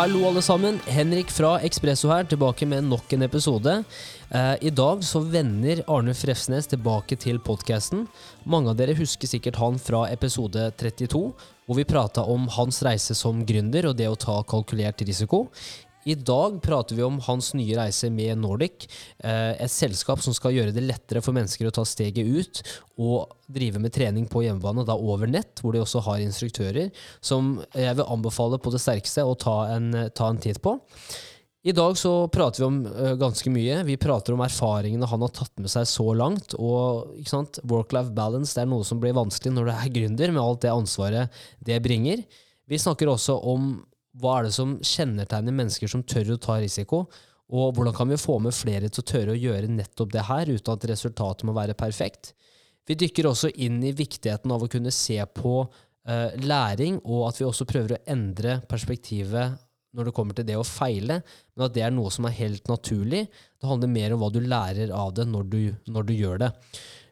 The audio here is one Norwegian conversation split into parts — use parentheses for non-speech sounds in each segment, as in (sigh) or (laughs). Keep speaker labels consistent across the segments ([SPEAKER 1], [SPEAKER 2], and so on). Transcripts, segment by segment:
[SPEAKER 1] Hallo, alle sammen. Henrik fra Ekspresso her, tilbake med nok en episode. Eh, I dag så vender Arne Frefsnes tilbake til podkasten. Mange av dere husker sikkert han fra episode 32, hvor vi prata om hans reise som gründer og det å ta kalkulert risiko. I dag prater vi om hans nye reise med Nordic, eh, et selskap som skal gjøre det lettere for mennesker å ta steget ut og drive med trening på hjemmebane, da over nett, hvor de også har instruktører, som jeg vil anbefale på det sterkeste å ta en, ta en titt på. I dag så prater vi om uh, ganske mye. Vi prater om erfaringene han har tatt med seg så langt. Og work-life balance det er noe som blir vanskelig når du er gründer, med alt det ansvaret det bringer. Vi snakker også om hva er det som kjennetegner mennesker som tør å ta risiko? Og hvordan kan vi få med flere til å tørre å gjøre nettopp det her, uten at resultatet må være perfekt? Vi dykker også inn i viktigheten av å kunne se på uh, læring, og at vi også prøver å endre perspektivet når det kommer til det å feile, men at det er noe som er helt naturlig. Det handler mer om hva du lærer av det når du, når du gjør det.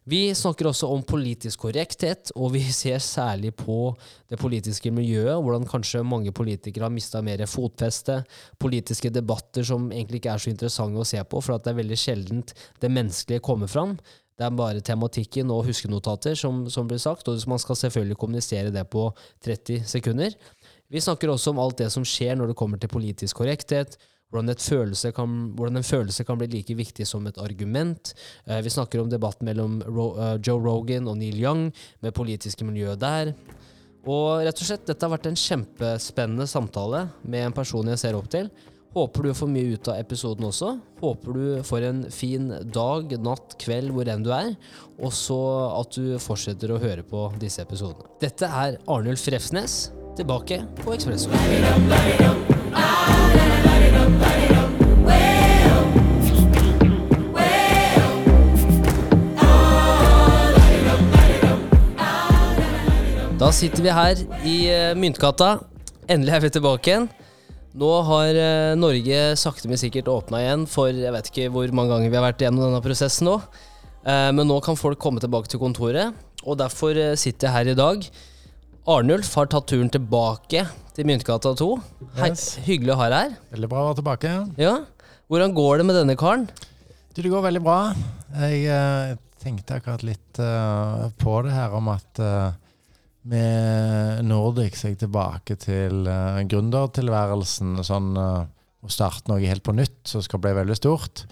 [SPEAKER 1] Vi snakker også om politisk korrekthet, og vi ser særlig på det politiske miljøet, hvordan kanskje mange politikere har mista mer fotfeste. Politiske debatter som egentlig ikke er så interessante å se på, for det er veldig sjeldent det menneskelige kommer fram. Det er bare tematikken og huskenotater som, som blir sagt, og man skal selvfølgelig kommunisere det på 30 sekunder. Vi snakker også om alt det som skjer når det kommer til politisk korrekthet, hvordan, kan, hvordan, en følelse kan bli like viktig som et argument. Eh, vi snakker om debatten mellom Ro, uh, Joe Rogan og Neil Young, med politiske miljøet der. Og rett og slett, dette har vært en kjempespennende samtale med en person jeg ser opp til. Håper du får mye ut av episoden også. Håper du får en fin dag, natt, kveld, hvor enn du er. Og så at du fortsetter å høre på disse episodene. Dette er Arnulf Refsnes, tilbake på Ekspresso. Da sitter vi her i uh, Myntgata. Endelig er vi tilbake igjen. Nå har uh, Norge sakte, men sikkert åpna igjen for jeg vet ikke hvor mange ganger vi har vært gjennom denne prosessen nå. Uh, men nå kan folk komme tilbake til kontoret, og derfor sitter jeg her i dag. Arnulf har tatt turen tilbake til Myntgata 2. Hei, yes. Hyggelig å ha deg her.
[SPEAKER 2] Veldig bra å være tilbake.
[SPEAKER 1] Ja. Hvordan går det med denne karen?
[SPEAKER 2] Du, det går veldig bra. Jeg uh, tenkte akkurat litt uh, på det her om at uh, med Nordic så er jeg tilbake til uh, gründertilværelsen. Sånn å starte noe helt på nytt som skal bli veldig stort.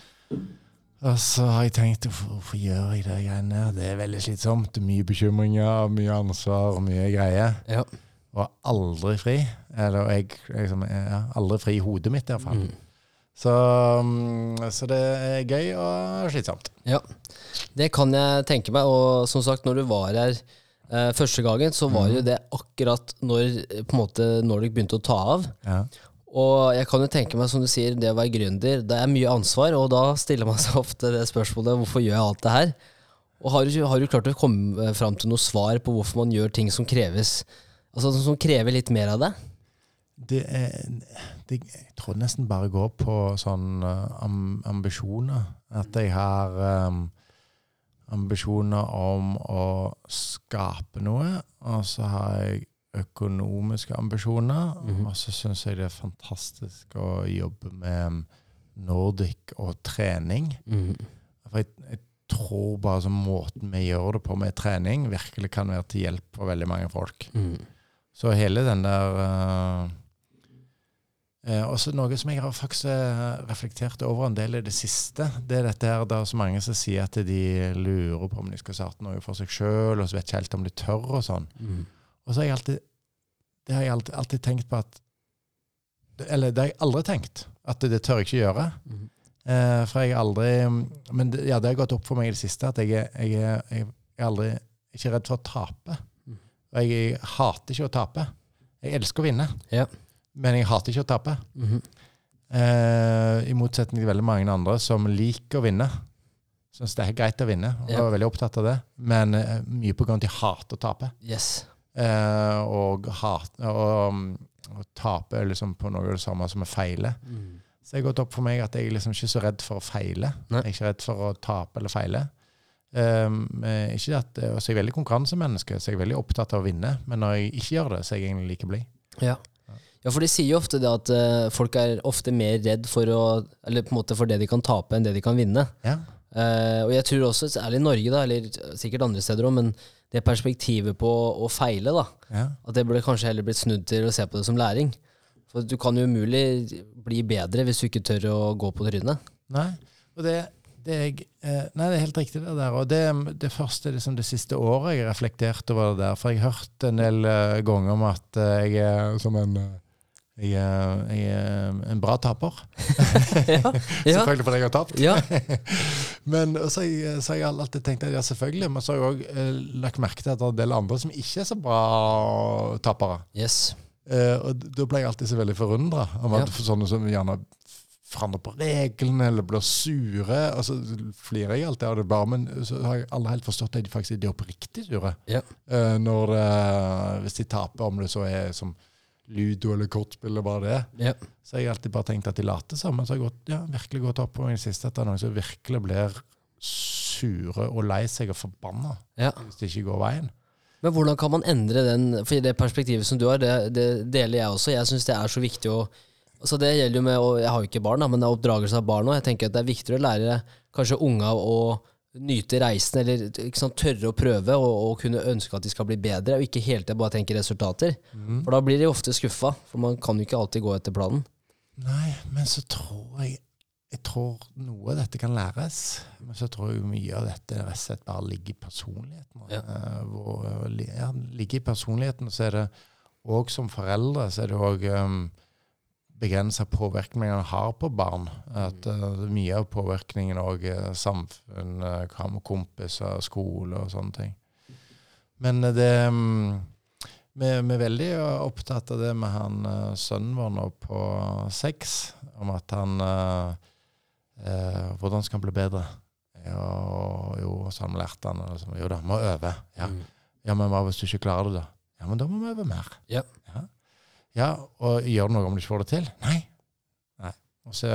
[SPEAKER 2] Og så har jeg tenkt hvorfor gjør jeg det greiene her? Det er veldig slitsomt. Mye bekymringer, mye ansvar og mye greier. Ja. Og aldri fri. Eller jeg, liksom, ja, aldri fri i hodet mitt, iallfall. Mm. Så, mm, så det er gøy og slitsomt.
[SPEAKER 1] Ja, det kan jeg tenke meg. Og som sagt, når du var her eh, første gangen, så var mm. jo det akkurat når måte, Nordic begynte å ta av. Ja. Og jeg kan jo tenke meg, som du sier, det å være gründer, det er mye ansvar, og da stiller man (laughs) seg ofte det spørsmålet hvorfor gjør jeg alt det her? Og har du, har du klart å komme fram til noe svar på hvorfor man gjør ting som kreves Altså som krever litt mer av det?
[SPEAKER 2] Det er det, Jeg tror det nesten bare går på sånn um, ambisjoner. At jeg har um, ambisjoner om å skape noe, og så har jeg økonomiske ambisjoner. Mm -hmm. Og så syns jeg det er fantastisk å jobbe med Nordic og trening. Mm -hmm. For jeg, jeg, tror bare som måten vi gjør det på med trening, virkelig kan være til hjelp for veldig mange folk. Mm. Så hele den der uh, eh, også Noe som jeg har faktisk uh, reflektert over en del i det siste, det er dette her, det er så mange som sier at de lurer på om de skal starte noe for seg sjøl, og så vet ikke helt om de tør og sånn. Mm. Og så har jeg alltid Det har jeg alltid, alltid tenkt på at Eller det har jeg aldri tenkt. At det, det tør jeg ikke gjøre. Mm. Eh, for jeg har aldri Men det, ja, det har gått opp for meg i det siste at jeg, jeg, jeg, jeg er aldri ikke redd for å tape. Mm. Og jeg, hater ikke å tape. Jeg elsker å vinne, ja. men jeg hater ikke å tape. Mm -hmm. eh, I motsetning til veldig mange andre som liker å vinne. Syns det er greit å vinne, og ja. er veldig opptatt av det. Men uh, mye av at de hater å tape.
[SPEAKER 1] Yes.
[SPEAKER 2] Eh, og, hat, og, og tape liksom på noe av det samme som å feile. Mm. Så det har gått opp for meg at jeg liksom ikke er så redd for å feile. Nei. Jeg er ikke redd for å tape eller feile. Um, ikke at, så jeg er veldig konkurransemenneske, så jeg er veldig opptatt av å vinne. Men når jeg ikke gjør det, så er jeg egentlig like blid.
[SPEAKER 1] Ja. Ja, for de sier jo ofte det at uh, folk er ofte mer redd for å Eller på en måte for det de kan tape, enn det de kan vinne.
[SPEAKER 2] Ja.
[SPEAKER 1] Eh, og jeg tror også, særlig i Norge, da, eller sikkert andre steder òg, men det perspektivet på å feile, da,
[SPEAKER 2] ja.
[SPEAKER 1] at det burde kanskje heller blitt snudd til å se på det som læring. For du kan jo umulig bli bedre hvis du ikke tør å gå på trynet.
[SPEAKER 2] Nei. Og det, det jeg, eh, Nei, det er helt riktig, det der. Og det, det første liksom det siste året jeg reflekterte over det der. For jeg har hørt en del eh, ganger om at jeg er som en jeg jeg er en bra taper. (laughs)
[SPEAKER 1] ja, ja,
[SPEAKER 2] Selvfølgelig fordi jeg har tapt.
[SPEAKER 1] ja, (laughs)
[SPEAKER 2] Men så har jeg, så har alltid tenkt at ja, selvfølgelig. Men så har jeg òg eh, lagt merke til at det er en del andre som ikke er så bra tapere.
[SPEAKER 1] yes.
[SPEAKER 2] Eh, og da ble jeg alltid så veldig forundra om at sånne som gjerne forandrer på reglene eller blir sure. Og så flirer jeg alltid av det bare, men så har jeg aldri helt forstått at de faktisk er oppriktig sure.
[SPEAKER 1] Ja.
[SPEAKER 2] Eh, når, eh, hvis de taper, om det så er som ludo eller kortspill eller bare det.
[SPEAKER 1] Yeah.
[SPEAKER 2] Så har jeg alltid bare tenkt at de later som. Men så har jeg gått, ja, virkelig gått opp på meg i det siste at det er noen som virkelig blir sure og lei seg og forbanna
[SPEAKER 1] yeah.
[SPEAKER 2] hvis det ikke går veien.
[SPEAKER 1] Men hvordan kan man endre den For det perspektivet som du har, det, det deler jeg også. Jeg syns det er så viktig å så Det gjelder jo med og Jeg har jo ikke barn, da, men det er oppdragelse av barn òg. Jeg tenker at det er viktigere å lære kanskje unga å nyte reisen, eller sant, tørre å prøve og, og kunne ønske at de skal bli bedre, og ikke hele tida bare tenke resultater. For da blir de ofte skuffa, for man kan jo ikke alltid gå etter planen.
[SPEAKER 2] Nei, men så tror jeg Jeg tror noe av dette kan læres. Men så tror jeg mye av dette rett og slett bare ligger i personligheten.
[SPEAKER 1] Ja.
[SPEAKER 2] Eh, hvor, eh, ja, ligger i personligheten, så er det òg som foreldre så er det også, um, begrensa påvirkning man har på barn. At uh, mye av påvirkningen òg er samfunn, uh, hva med kompiser, skole og sånne ting. Men eh, det um, vi, vi er veldig opptatt av det med han uh, sønnen vår nå på seks, om at han uh, uh, Hvordan skal han bli bedre? Ja, jo, så har vi lært han Jo da, må øve. Ja.
[SPEAKER 1] Mm.
[SPEAKER 2] ja, men hva hvis du ikke klarer det, da? Ja, men da må vi øve mer.
[SPEAKER 1] Ja.
[SPEAKER 2] Ja. Og gjør det noe om du ikke får det til? Nei. Nei. Og så,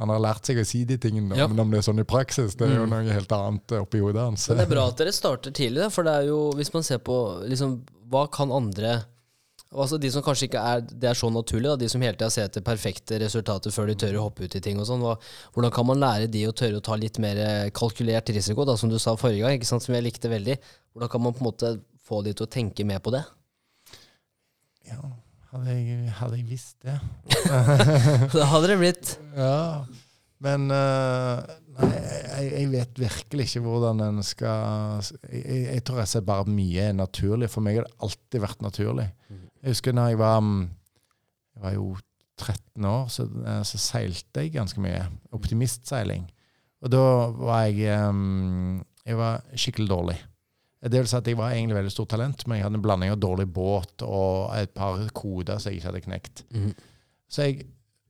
[SPEAKER 2] han har lært seg å si de tingene, da,
[SPEAKER 1] Ja.
[SPEAKER 2] men om det er sånn i praksis, det er jo
[SPEAKER 1] Mm.
[SPEAKER 2] noe helt annet oppi hodet hans.
[SPEAKER 1] Men det er bra at dere starter tidlig, da, for det er jo, hvis man ser på liksom, hva kan andre Altså De som kanskje ikke er det er så naturlig, da, de som hele tida ser etter perfekte resultater før de tør å hoppe ut i ting og sånn. Hvordan kan man lære de å tørre å ta litt mer eh, kalkulert risiko, da, som du sa forrige gang, ikke sant, som jeg likte veldig. Hvordan kan man på en måte få de til å tenke mer på det?
[SPEAKER 2] Ja, hadde jeg, hadde jeg visst det. (laughs)
[SPEAKER 1] Da hadde det blitt
[SPEAKER 2] Ja, men uh, Nei, jeg, jeg vet virkelig ikke hvordan en skal Jeg, jeg, tror jeg ser bare mye er naturlig. For meg har det alltid vært naturlig. Jeg husker da jeg var mm, Jeg var jo 13 år, så, eh, så seilte jeg ganske mye. Optimistseiling. Og da var jeg um, Jeg var skikkelig dårlig. Det vil si at Jeg var egentlig veldig stort talent, men jeg hadde en blanding av dårlig båt og et par koder som jeg ikke hadde knekt.
[SPEAKER 1] Mm.
[SPEAKER 2] Så jeg,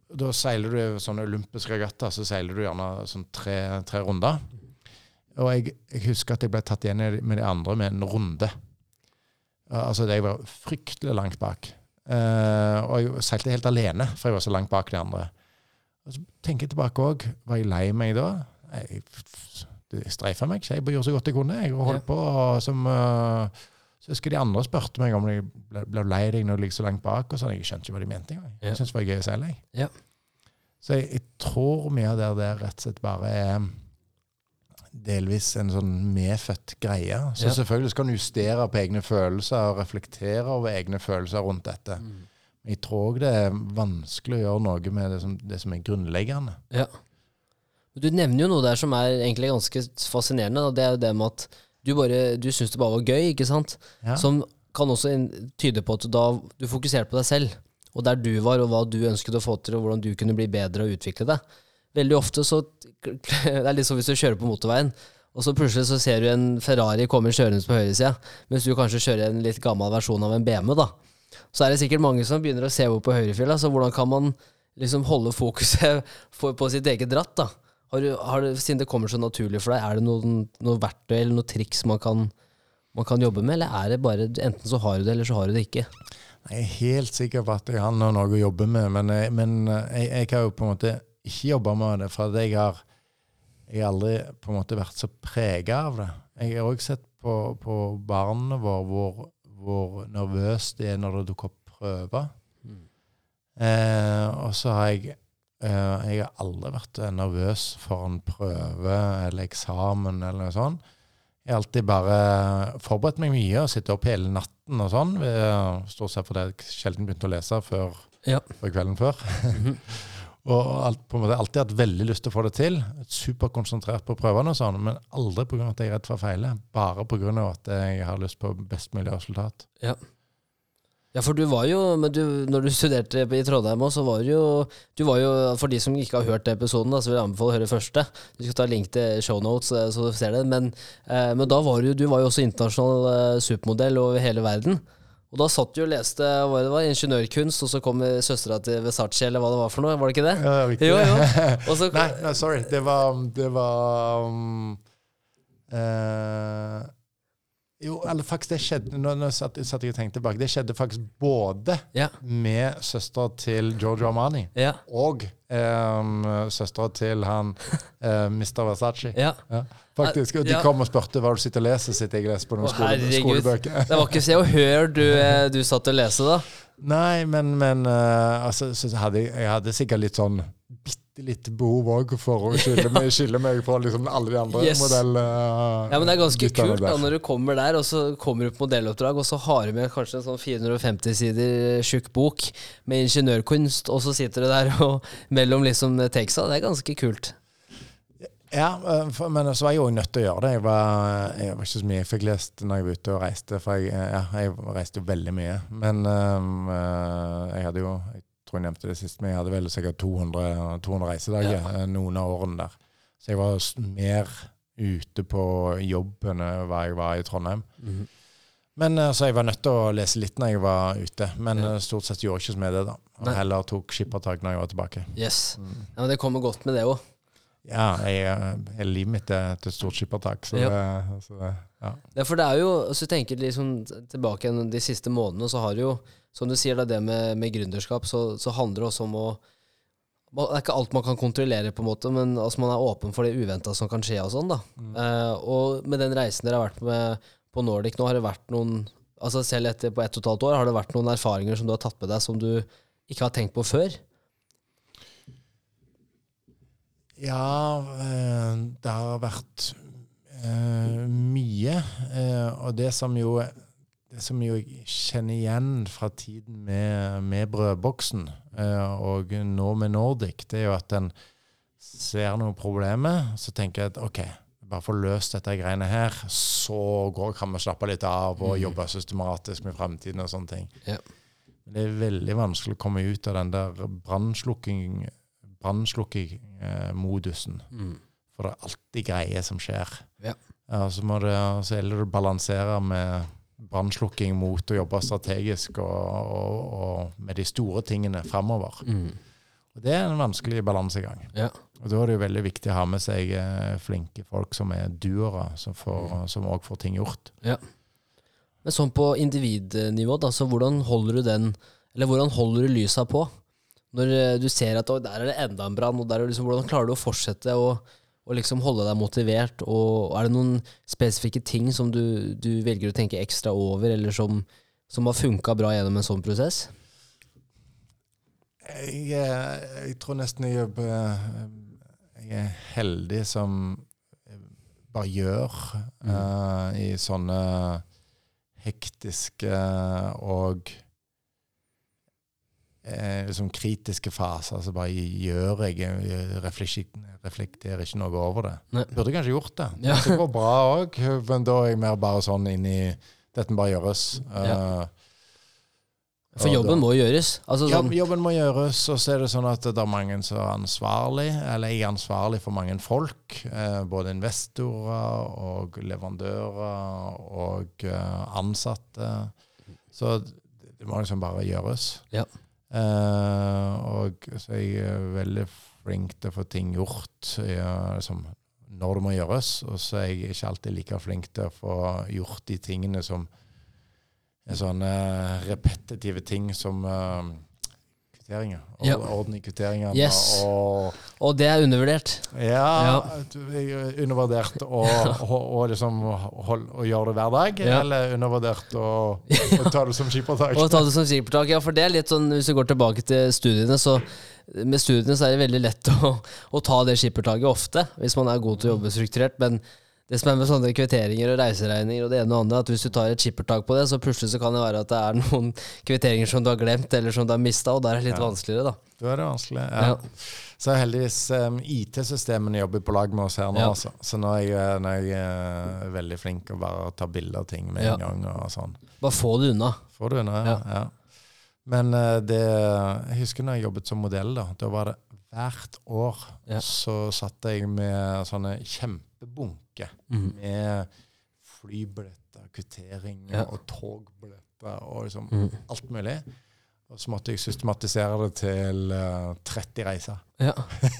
[SPEAKER 2] da seiler du sånne olympiske regattaer, så seiler du gjerne sånn tre, tre runder. Og jeg, jeg husker at jeg ble tatt igjen med de andre med en runde. Altså, jeg var fryktelig langt bak. Uh, og jeg seilte helt alene, for jeg var så langt bak de andre. Og så tenker jeg tilbake òg. Var jeg lei meg da? Jeg, streifa meg ikke. Jeg bare gjorde så godt jeg kunne. Jeg holdt på som uh, Så husker de andre spurte meg om jeg ble, ble lei deg når du ligger så langt bak. og sånn. Jeg skjønte ikke hva de mente engang. Jeg syntes det var gøy å seile. jeg.
[SPEAKER 1] Ja.
[SPEAKER 2] Så jeg, jeg tror mye av det der rett og slett bare er delvis en sånn medfødt greie. Så
[SPEAKER 1] Ja.
[SPEAKER 2] selvfølgelig skal en justere på egne følelser og reflektere over egne følelser rundt dette.
[SPEAKER 1] Mm.
[SPEAKER 2] Jeg tror det er vanskelig å gjøre noe med det som, det som er grunnleggende.
[SPEAKER 1] Ja. Du nevner jo noe der som er egentlig ganske fascinerende. Da. det er jo det med at du, bare, du syns det bare var gøy, ikke sant?
[SPEAKER 2] Ja.
[SPEAKER 1] Som kan også tyde på at da du fokuserte på deg selv, og der du var, og hva du ønsket å få til, og hvordan du kunne bli bedre og utvikle deg. Veldig ofte så (laughs) Det er litt som hvis du kjører på motorveien, og så plutselig så ser du en Ferrari komme kjørende på høyresida, mens du kanskje kjører en litt gammel versjon av en BMW, da. Så er det sikkert mange som begynner å se over på høyrefjella, så hvordan kan man liksom holde fokuset (laughs) på sitt eget ratt, da? Har du, har du, siden det kommer så naturlig for deg, er det noen, noe verktøy eller noe triks man kan, man kan jobbe med, eller er det bare enten så har du det, eller så har du det ikke?
[SPEAKER 2] Jeg er helt sikker på at jeg har noe å jobbe med, men, jeg, men jeg, jeg har jo på en måte ikke jobba med det. For jeg har, jeg har aldri på en måte vært så prega av det. Jeg har òg sett på, på barna våre hvor, hvor nervøse de er når det dukker opp prøver. Eh, og så har jeg eh, Jeg har aldri vært eh, nervøs for en prøve eller eksamen eller noe sånt. Jeg har alltid bare forberedt meg mye og sittet opp hele natten og sånn. ved- Stort sett fordi jeg sjelden begynte å lese før,
[SPEAKER 1] Ja.
[SPEAKER 2] før kvelden før.
[SPEAKER 1] Mhm. (laughs)
[SPEAKER 2] Og alt, på en måte alltid hatt veldig lyst til å få det til. Superkonsentrert på prøvene og sånn, men aldri pga. at jeg er redd for å feile. Bare pga. at jeg har lyst på best mulig resultat.
[SPEAKER 1] Ja, for du var jo men du, Når du studerte i Trondheim òg, så var du jo Du var jo, For de som ikke har hørt episoden, da, så vil jeg anbefale å høre første. Du skal ta link til shownotes, eh, så du ser det. Men, eh, men da var du, du var jo også internasjonal eh, supermodell over hele verden. Og da satt du og leste hva det var, ingeniørkunst, og så kom søstera til Versace, eller hva det var for noe. Var det ikke det?
[SPEAKER 2] Ja, ikke
[SPEAKER 1] Jo, jo. (laughs) Så,
[SPEAKER 2] nei, nei, sorry. Det var Det var um, eh, Jo, eller faktisk, det skjedde Nå, nå satt, satt jeg og tenkte tilbake. Det skjedde faktisk både
[SPEAKER 1] Ja.
[SPEAKER 2] med søstera til Giorgio Armani
[SPEAKER 1] Ja.
[SPEAKER 2] og um, søstera til han (laughs) uh, Mr. Versace.
[SPEAKER 1] ja.
[SPEAKER 2] Faktisk. Og de kom og spurte hva du sitter og leser, sitter jeg og leser på noen
[SPEAKER 1] Å,
[SPEAKER 2] skole, skolebøker.
[SPEAKER 1] Det var ikke Se og Hør du, (laughs) eh, du satt og leste, da?
[SPEAKER 2] Nei, men, men uh, altså, så hadde jeg, jeg hadde sikkert litt sånn bitte litt behov òg for å (laughs) skylde meg, skille meg fra liksom alle de andre
[SPEAKER 1] Yes.
[SPEAKER 2] modellene.
[SPEAKER 1] Ja, men det er ganske kult da, når du kommer der, og så kommer du på modelloppdrag, og så har du med kanskje en sånn 450 sider tjukk bok med ingeniørkunst, og så sitter du der (laughs) og mellom liksom takesa. Det er ganske kult.
[SPEAKER 2] Ja, eh, men så var jeg jo nødt til å gjøre det. Jeg var, jeg var ikke så mye jeg fikk lest når jeg var ute og reiste, for jeg, ja, jeg reiste jo veldig mye. Men um, eh, jeg hadde jo Jeg tror jeg nevnte det sist, men jeg hadde vel sikkert 200, 200 reisedager ja. noen av årene der. Så jeg var mer ute på jobb enn hva jeg var i Trondheim. Men eh, Så jeg var nødt til å lese litt når jeg var ute, men
[SPEAKER 1] Ja.
[SPEAKER 2] eh, stort sett gjorde jeg ikke så med det. da. Og heller tok skippertak når jeg var tilbake.
[SPEAKER 1] Yes. Ja, men Det kommer godt med det òg.
[SPEAKER 2] Ja, jeg, jeg livet mitt er et stort skippertak. Så,
[SPEAKER 1] Ja.
[SPEAKER 2] det, så det, ja.
[SPEAKER 1] Ja, for det er jo, hvis du tenker liksom tilbake de siste månedene, så har det jo, som du sier, da, det med, med gründerskap, så, så handler det også om å Det er ikke alt man kan kontrollere, på en måte, men altså, man er åpen for det uventa som kan skje. Og sånn da. Eh, og med den reisen dere har vært med på Nordic nå, har det vært noen altså Selv etter på ett og et halvt år, har det vært noen erfaringer som du har tatt med deg som du ikke har tenkt på før?
[SPEAKER 2] Ja, eh, det har vært eh, mye. Eh, og det som jo det som jeg kjenner igjen fra tiden med, med brødboksen eh, og nå med Nordic, det er jo at en ser noen problemer, så tenker jeg at OK, bare få løst dette greiene her, så går, kan vi slappe litt av og
[SPEAKER 1] Mm.
[SPEAKER 2] jobbe systematisk med fremtiden og sånne ting.
[SPEAKER 1] Ja.
[SPEAKER 2] Men det er veldig vanskelig å komme ut av den der brannslukking brannslukking-modusen.
[SPEAKER 1] Mm.
[SPEAKER 2] For det er alltid greier som skjer.
[SPEAKER 1] Ja.
[SPEAKER 2] Ja, så, må det, så gjelder det å balansere med brannslukking mot å jobbe strategisk og, og, og med de store tingene framover.
[SPEAKER 1] Mm.
[SPEAKER 2] Det er en vanskelig balansegang.
[SPEAKER 1] Ja.
[SPEAKER 2] Og da er det jo veldig viktig å ha med seg eh, flinke folk som er duere, som
[SPEAKER 1] Mm.
[SPEAKER 2] òg får, får ting gjort.
[SPEAKER 1] Men sånn på individnivå, da, så hvordan holder du den Eller hvordan holder du lysa på? Når eh, du ser at der er det enda en brann, og liksom, hvordan klarer du å fortsette å å liksom holde deg motivert? Og er det noen spesifikke ting som du, du velger å tenke ekstra over, eller som, som har funka bra gjennom en sånn prosess?
[SPEAKER 2] Jeg, eh, jeg tror nesten jeg, er, eh, jeg er heldig som bare gjør eh, i sånne hektiske og eh, liksom kritiske faser. Så bare gjør jeg. Jeg reflekterer, reflekterer ikke noe over det.
[SPEAKER 1] Nei.
[SPEAKER 2] Burde kanskje gjort det.
[SPEAKER 1] Ja.
[SPEAKER 2] Det går bra òg, men da er jeg mer bare sånn inn i Dette bare gjøres.
[SPEAKER 1] Ja.
[SPEAKER 2] Eh,
[SPEAKER 1] For jobben
[SPEAKER 2] da-
[SPEAKER 1] må gjøres. Altså sånn,
[SPEAKER 2] jobben må gjøres, og så er det sånn at det er mange som er ansvarlig, eller jeg er ansvarlig for mange folk. Eh, både investorer og leverandører og eh, ansatte. Så det, det må liksom bare gjøres.
[SPEAKER 1] Ja.
[SPEAKER 2] Eh, og så er jeg veldig flink til å få ting gjort ja, liksom, når det må gjøres, og så er jeg ikke alltid like flink til å få gjort de tingene som er sånne repetitive ting som kvitteringer. Og
[SPEAKER 1] Ja.
[SPEAKER 2] orden i kvitteringene.
[SPEAKER 1] Yes.
[SPEAKER 2] Og
[SPEAKER 1] Og det er undervurdert.
[SPEAKER 2] ja,
[SPEAKER 1] Ja.
[SPEAKER 2] er undervurdert å, å, å liksom hold, å gjøre det hver dag,
[SPEAKER 1] Ja.
[SPEAKER 2] eller undervurdert å, (laughs) å ta det som skippertak.
[SPEAKER 1] Og ta det som skippertak. Ja, for det er litt sånn, hvis du går tilbake til studiene, så med studiene så er det veldig lett å, å ta det skippertaket ofte, hvis man er god til å jobbe strukturert. Men det som er med sånne kvitteringer og reiseregninger og det ene og andre, at hvis du tar et skippertak på det, så plutselig så kan det være at det er noen kvitteringer som du har glemt, eller som du har mista, og da er det litt
[SPEAKER 2] Ja.
[SPEAKER 1] vanskeligere, da.
[SPEAKER 2] Da er det vanskelig. Ja.
[SPEAKER 1] Ja.
[SPEAKER 2] Så heldigvis um, IT-systemene jobber på lag med oss her nå,
[SPEAKER 1] Ja.
[SPEAKER 2] altså. Så nå er jeg, nå er jeg uh, veldig flink til å bare ta bilder av ting med en gang og sånn.
[SPEAKER 1] Bare få det unna.
[SPEAKER 2] Får du unna? Ja. Men uh, det Jeg husker når jeg jobbet som modell, da. Da var det hvert år
[SPEAKER 1] Ja.
[SPEAKER 2] så satt jeg med sånne kjempebunker
[SPEAKER 1] mm.
[SPEAKER 2] med flybilletter, kvitteringer
[SPEAKER 1] Ja.
[SPEAKER 2] og togbilletter og liksom
[SPEAKER 1] mm.
[SPEAKER 2] alt mulig. Og så måtte jeg systematisere det til uh, 30 reiser.
[SPEAKER 1] Ja.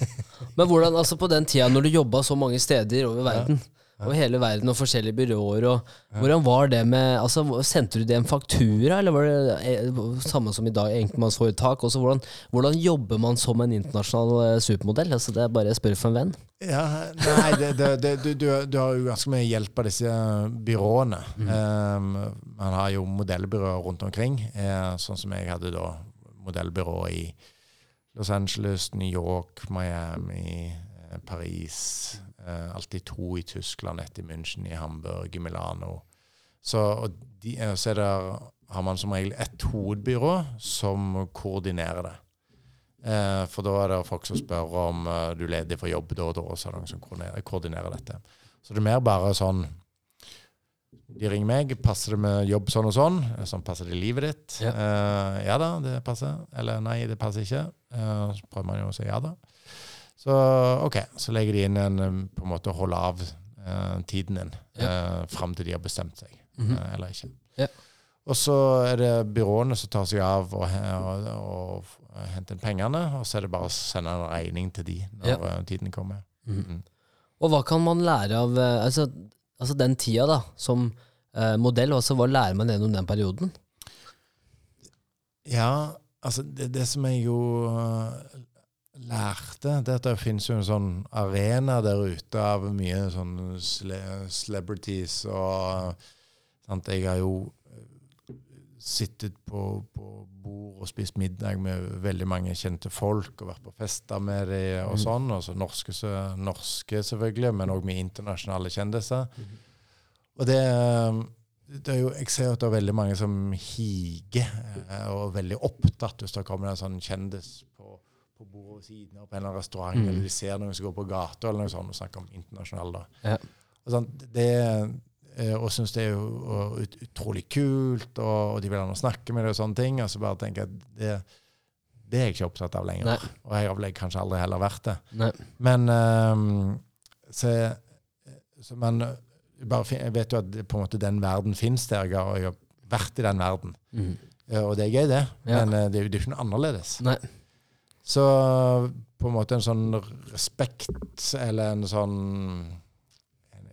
[SPEAKER 1] (laughs) Men hvordan, altså på den tida når du jobba så mange steder over verden, over hele verden og forskjellige byråer, og hvordan var det med altså, Sendte du det en faktura, eller var det eh, samme som i dag, enkeltmannsforetak? Også hvordan, hvordan jobber man som en internasjonal eh, supermodell? Altså, det er bare jeg spør for en venn.
[SPEAKER 2] Ja, nei, det, det, du, du, du har jo ganske mye hjelp av disse byråene. Um, man har jo modellbyråer rundt omkring, eh, sånn som jeg hadde da modellbyrå i Los Angeles, New York, Miami, Paris. Eh, alltid to i Tyskland, ett i München, i Hamburg, i Milano. Så, de, eh, så er det, har man som regel ett hovedbyrå som koordinerer det. Eh, for da er det folk som spør om eh, du er ledig for jobb da og da, og så er det noen som koordinerer, koordinerer dette. Så det er mer bare sånn De ringer meg. 'Passer det med jobb sånn og sånn?' Eh, Sånn, 'Passer det i livet ditt?'
[SPEAKER 1] Ja.
[SPEAKER 2] Eh, ja da, det passer. Eller nei, det passer ikke. Så prøver man jo å si ja da. Så OK, så legger de inn en eh, på en måte å holde av eh, tiden din eh, fram til de har bestemt seg,
[SPEAKER 1] Mhm.
[SPEAKER 2] eh, eller ikke.
[SPEAKER 1] Ja.
[SPEAKER 2] Og så er det byråene som tar seg av og, og, og, og henter inn pengene, og så er det bare å sende en regning til de når
[SPEAKER 1] Ja.
[SPEAKER 2] tiden kommer. Mm.
[SPEAKER 1] Og hva kan man lære av altså, altså den tida da, som modell? Altså, hva lærer man gjennom den perioden?
[SPEAKER 2] Ja, altså det, det som jeg jo lærte, det at det finnes jo en sånn arena der ute av mye sånn cele celebrities og sant? Jeg har jo øh, sittet på, på bord og spist middag med veldig mange kjente folk og vært på fester med dem og
[SPEAKER 1] Mm.
[SPEAKER 2] sånn. Altså norske, så- norske selvfølgelig, men òg med internasjonale kjendiser. Og det, det er jo, jeg ser jo at det er veldig mange som higer eh, og er veldig opptatt hvis det kommer en sånn kjendis på, bordet ved siden av på en eller annen restaurant,
[SPEAKER 1] Mm.
[SPEAKER 2] eller de ser noen som går på gata eller noe sånt, og snakker om internasjonal. da.
[SPEAKER 1] Ja.
[SPEAKER 2] Og, sånn, det, eh, og syns det er jo ut, utrolig kult, og, og de vil gjerne snakke med deg og sånne ting. Og så bare tenker jeg at det, det er jeg ikke opptatt av lenger.
[SPEAKER 1] Nei.
[SPEAKER 2] Og jeg har vel kanskje aldri heller vært det.
[SPEAKER 1] Nei.
[SPEAKER 2] Men um, så, så man Jeg vet jo at på en måte den verden fins der. Har, jeg har vært i den verden. Eh, Og det er gøy, det. Men eh, det er jo det er jo ikke noe annerledes.
[SPEAKER 1] Nei.
[SPEAKER 2] Så på en måte en sånn respekt, eller en sånn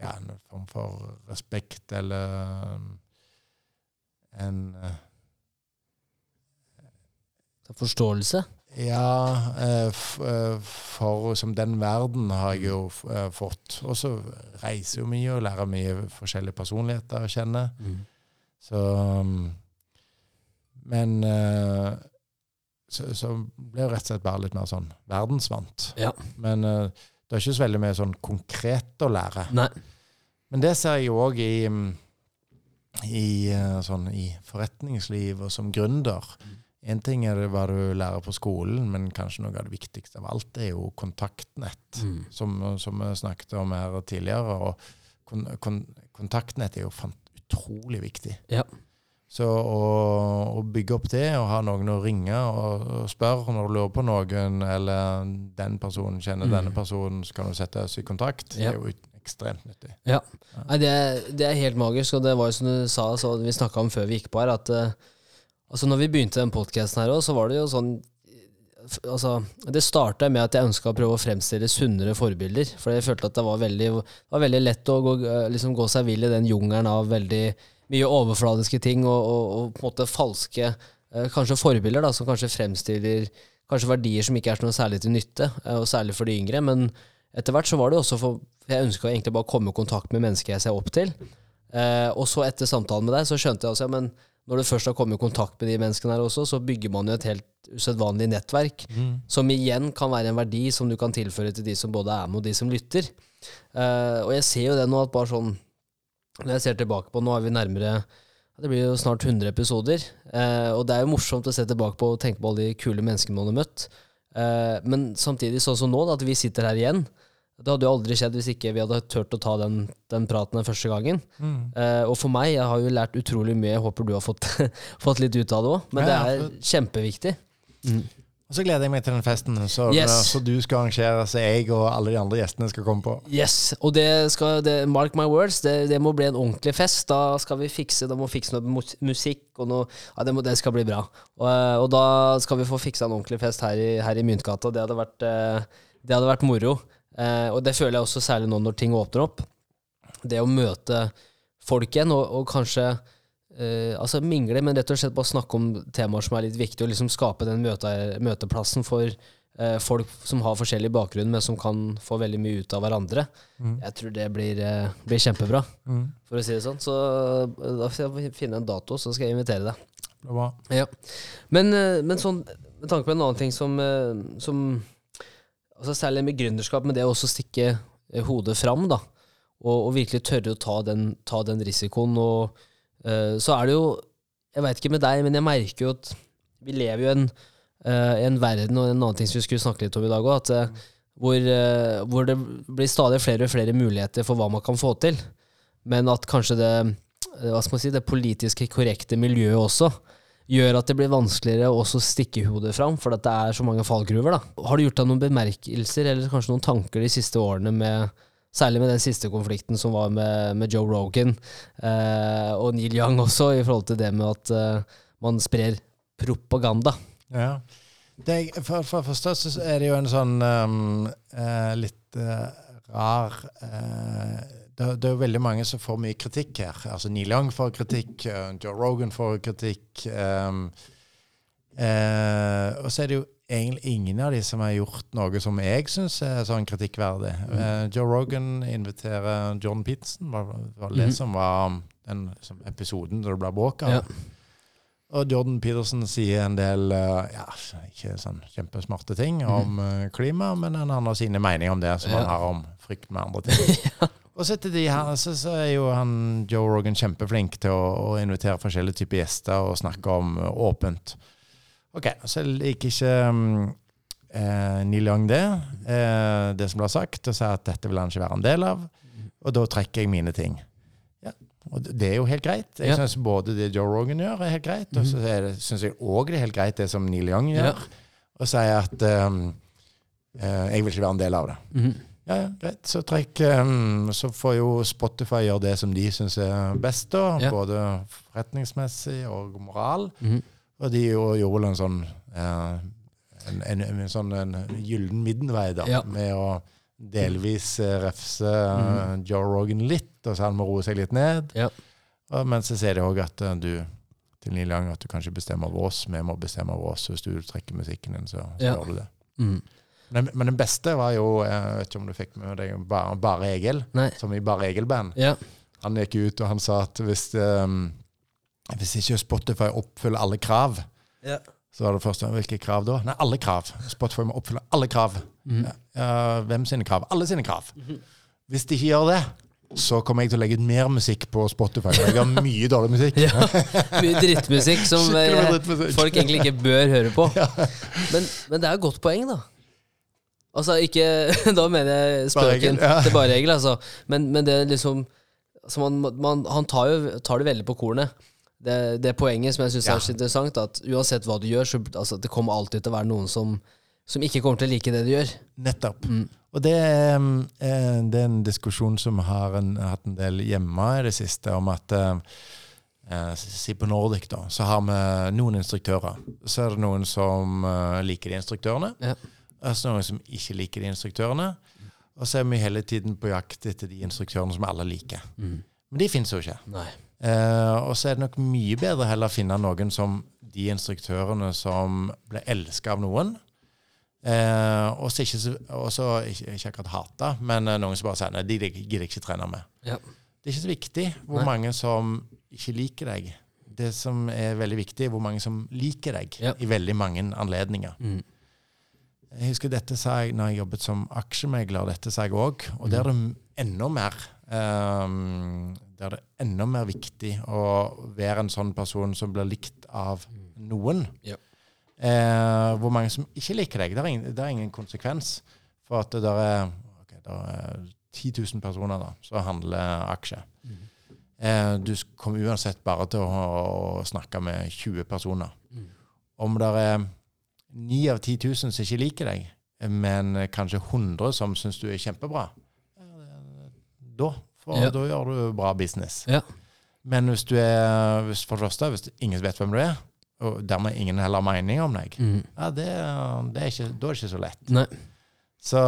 [SPEAKER 2] Ja, en form for respekt, eller en
[SPEAKER 1] Forståelse?
[SPEAKER 2] Ja, eh, eh, for som den verden har jeg jo eh, fått. Og så reiser jo mye og lærer mye forskjellige personligheter å kjenne.
[SPEAKER 1] Mm.
[SPEAKER 2] Så Men så, så ble jeg rett og slett bare litt mer sånn verdensvant.
[SPEAKER 1] Ja.
[SPEAKER 2] Men uh, det er ikke så veldig mye sånn konkret å lære.
[SPEAKER 1] Nei.
[SPEAKER 2] Men det ser jeg jo òg i, mm, i, uh, sånn, i forretningsliv og som gründer. Én ting er det hva du lærer på skolen, men kanskje noe av det viktigste av alt er jo kontaktnett,
[SPEAKER 1] mm.
[SPEAKER 2] som, som vi snakket om her tidligere. Og kon, kon, kontaktnett er jo utrolig viktig.
[SPEAKER 1] Ja.
[SPEAKER 2] Så å, å bygge opp det, og ha noen å ringe og, og spørre når du lurer på noen, eller den personen kjenner
[SPEAKER 1] Mm.
[SPEAKER 2] denne personen, så kan du sette oss i kontakt.
[SPEAKER 1] Ja.
[SPEAKER 2] Det er jo ekstremt nyttig.
[SPEAKER 1] Nei, det, er- det er helt magisk, og det var jo som du sa, så vi snakka om før vi gikk på her, at uh, altså når vi begynte den podkasten her òg, så var det jo sånn Altså, det starta med at jeg ønska å prøve å fremstille sunnere forbilder. For jeg følte at det var veldig, var veldig lett å gå, eh, liksom gå seg vill i den jungelen av veldig mye overfladiske ting og, og, og på en måte falske eh, kanskje forbilder da, som kanskje fremstiller kanskje verdier som ikke er noe særlig til nytte, eh, og særlig for de yngre. Men etter hvert så var det også for Jeg ønska egentlig bare å komme i kontakt med mennesker jeg ser opp til. Eh, og så etter samtalen med deg så skjønte jeg også ja, men når du først har kommet i kontakt med de menneskene her også, så bygger man jo et helt usedvanlig nettverk,
[SPEAKER 2] Mm.
[SPEAKER 1] som igjen kan være en verdi som du kan tilføre til de som både er med, og de som lytter. Eh, og jeg ser jo det nå at bare sånn Når jeg ser tilbake på Nå er vi nærmere Det blir jo snart 100 episoder. Eh, og det er jo morsomt å se tilbake på og tenke på alle de kule menneskene man har møtt. Eh, men samtidig, sånn som nå, da, at vi sitter her igjen. Det hadde jo aldri skjedd hvis ikke vi hadde turt å ta den, den praten den første gangen.
[SPEAKER 2] Mm.
[SPEAKER 1] Eh, og for meg, jeg har jo lært utrolig mye. Jeg håper du har fått, (laughs) fått litt ut av det òg. Men
[SPEAKER 2] Ja,
[SPEAKER 1] det er
[SPEAKER 2] kjempeviktig.
[SPEAKER 1] kjempeviktig.
[SPEAKER 2] Og så gleder jeg meg til den festen så,
[SPEAKER 1] Yes.
[SPEAKER 2] så du skal arrangere, så jeg og alle de andre gjestene skal komme på.
[SPEAKER 1] Yes, og det skal, det, mark my words, det, det må bli en ordentlig fest. Da skal vi fikse da må vi fikse noe musikk og noe Ja, det, må, det skal bli bra. Og, eh, og da skal vi få fiksa en ordentlig fest her i, her i Myntgata. Det hadde vært, eh, det hadde vært moro. Eh, og det føler jeg også særlig nå når ting åpner opp. Det å møte folk igjen, og, og kanskje eh, altså mingle, men rett og slett bare snakke om temaer som er litt viktige, og liksom skape den møte, møteplassen for uh, folk som har forskjellig bakgrunn, men som kan få veldig mye ut av hverandre. Jeg tror det blir, uh, blir kjempebra,
[SPEAKER 2] Mm.
[SPEAKER 1] for å si det sånn. Så da får jeg finne en dato, så skal jeg invitere deg. Ja. Men, men sånn, med tanke på en annen ting som, som altså Særlig med gründerskap, men det å også stikke hodet fram, da. Og, og virkelig tørre å ta den, ta den risikoen. Og så er det jo Jeg veit ikke med deg, men jeg merker jo at vi lever jo i en, eh, en verden, og en annen ting som vi skulle snakke litt om i dag òg, eh, hvor, eh, hvor det blir stadig flere og flere muligheter for hva man kan få til. Men at kanskje det, eh, si, det politiske korrekte miljøet også gjør at det blir vanskeligere å også stikke hodet fram, for at det er så mange fallgruver. da. Har du gjort deg noen bemerkelser eller kanskje noen tanker de siste årene med Særlig med den siste konflikten som var med, med Joe Rogan eh, og Neil Young også, i forhold til det med at eh, man sprer propaganda.
[SPEAKER 2] Ja. Det, for, for første så er det jo en sånn um, uh, litt uh, rar uh, det, det er jo veldig mange som får mye kritikk her. Altså Neil Young får kritikk, Joe Rogan får kritikk. um, og så er det jo egentlig ingen av de som har gjort noe som jeg syns er sånn kritikkverdig. Eh, Joe Rogan inviterer John Peterson, var, var det
[SPEAKER 1] Mhm.
[SPEAKER 2] som var den som episoden der det ble bråk av.
[SPEAKER 1] Ja.
[SPEAKER 2] Og Jordan Peterson sier en del eh, ja, ikke sånn kjempesmarte ting om eh, klima, men han har sine meninger om det, som
[SPEAKER 1] Ja.
[SPEAKER 2] han har om frykt med andre ting. (laughs) Og så etter de her, så, så er jo han Joe Rogan kjempeflink til å, å invitere forskjellige typer gjester og snakke om åpent. Ok, så liker ikke um, eh, Neil Young det, eh, det som ble sagt, og sier at dette vil han ikke være en del av. Og da trekker jeg mine ting. Ja, og det- er jo helt greit. Jeg
[SPEAKER 1] Ja.
[SPEAKER 2] synes både det Joe Rogan gjør, er helt greit, og så syns synes jeg òg det er helt greit det som Neil Young gjør,
[SPEAKER 1] Ja.
[SPEAKER 2] og sier at um, eh, jeg vil ikke være en del av det.
[SPEAKER 1] Mhm.
[SPEAKER 2] Ja, ja, greit. Så, trekk, um, så får jo Spotify gjøre det som de syns er best, da.
[SPEAKER 1] Ja.
[SPEAKER 2] Både forretningsmessig og moral.
[SPEAKER 1] Mhm.
[SPEAKER 2] Og de gjorde vel en sånn eh, en, en, en, sånn en gyllen middelvei, da.
[SPEAKER 1] Ja.
[SPEAKER 2] Med å delvis eh, refse mm. Joe Rogan litt, og så han må roe seg litt ned.
[SPEAKER 1] Ja.
[SPEAKER 2] Men så ser de òg at eh, du til Neil Young at du kan ikke bestemme over oss, vi må bestemme over oss. Hvis du trekker musikken din, så, så
[SPEAKER 1] Ja.
[SPEAKER 2] gjør du det.
[SPEAKER 1] Mm.
[SPEAKER 2] Men, men den beste var jo Jeg vet ikke om du fikk med deg Bare, bare Egil,
[SPEAKER 1] Nei.
[SPEAKER 2] som i Bare Egil-band.
[SPEAKER 1] Ja.
[SPEAKER 2] Han gikk ut og han sa at hvis, um, hvis ikke Spotify oppfyller alle krav,
[SPEAKER 1] Ja.
[SPEAKER 2] så var det første Hvilke krav da? Nei, alle krav. Spotify må oppfylle alle krav.
[SPEAKER 1] Mm.
[SPEAKER 2] Ja, ja, hvem sine krav? Alle sine krav. Hvis de ikke gjør det, så kommer jeg til å legge ut mer musikk på Spotify. Jeg har mye dårlig musikk. (laughs)
[SPEAKER 1] Ja, Mye drittmusikk som eh,
[SPEAKER 2] drittmusikk.
[SPEAKER 1] folk egentlig ikke bør høre på. (laughs) Men, men det er et godt poeng, da. Altså ikke (laughs) Da mener jeg spøken
[SPEAKER 2] ja.
[SPEAKER 1] til bare regel, altså. Men, men det liksom altså man, man, Han tar jo tar det veldig på kornet. Det, det poenget som jeg syns
[SPEAKER 2] Ja.
[SPEAKER 1] er så interessant, at uansett hva du gjør, så altså, det kommer alltid til å være noen som, som ikke kommer til å like det du gjør.
[SPEAKER 2] Nettopp.
[SPEAKER 1] Mm.
[SPEAKER 2] Og det um, eh, det er en diskusjon som har en, hatt en del hjemme i det siste, om at eh, eh, Si på Nordic, da, så har vi noen instruktører. Så er det noen som eh, liker de instruktørene.
[SPEAKER 1] Ja.
[SPEAKER 2] Og så er det noen som ikke liker de instruktørene. Og så er vi hele tiden på jakt etter de instruktørene som alle liker. Men de fins jo ikke.
[SPEAKER 1] Nei.
[SPEAKER 2] Eh, og så er det nok mye bedre heller å finne noen som de instruktørene som ble elska av noen. Eh, og så ikke, ikke, ikke akkurat hata, men eh, noen som bare sier nei, de gidder jeg ikke trene med.
[SPEAKER 1] Ja.
[SPEAKER 2] Det er ikke så viktig hvor
[SPEAKER 1] Nei.
[SPEAKER 2] mange som ikke liker deg. Det som er veldig viktig, er hvor mange som liker deg
[SPEAKER 1] Ja.
[SPEAKER 2] i veldig mange anledninger.
[SPEAKER 1] Mm.
[SPEAKER 2] Jeg husker dette sa jeg når jeg jobbet som aksjemegler. Dette sa jeg òg. Og der er det enda mer um, Der er det enda mer viktig å være en sånn person som blir likt av noen.
[SPEAKER 1] Ja.
[SPEAKER 2] Eh, hvor mange som ikke liker deg. Det er ingen, det er ingen konsekvens. For at det der er, okay, der er 10 000 personer da, som handler aksjer.
[SPEAKER 1] Mm.
[SPEAKER 2] Eh, du kommer uansett bare til å, å snakke med 20 personer.
[SPEAKER 1] Mm.
[SPEAKER 2] Om det er 9 av 10 000 som ikke liker deg, men kanskje 100 som syns du er kjempebra, da, for,
[SPEAKER 1] Ja.
[SPEAKER 2] da gjør du bra business.
[SPEAKER 1] Ja.
[SPEAKER 2] Men hvis du er hvis, For det første, hvis ingen vet hvem du er, og dermed ingen heller har mening om deg,
[SPEAKER 1] Mm.
[SPEAKER 2] ja, det, det er ikke, da er det ikke så lett.
[SPEAKER 1] Nei.
[SPEAKER 2] Så,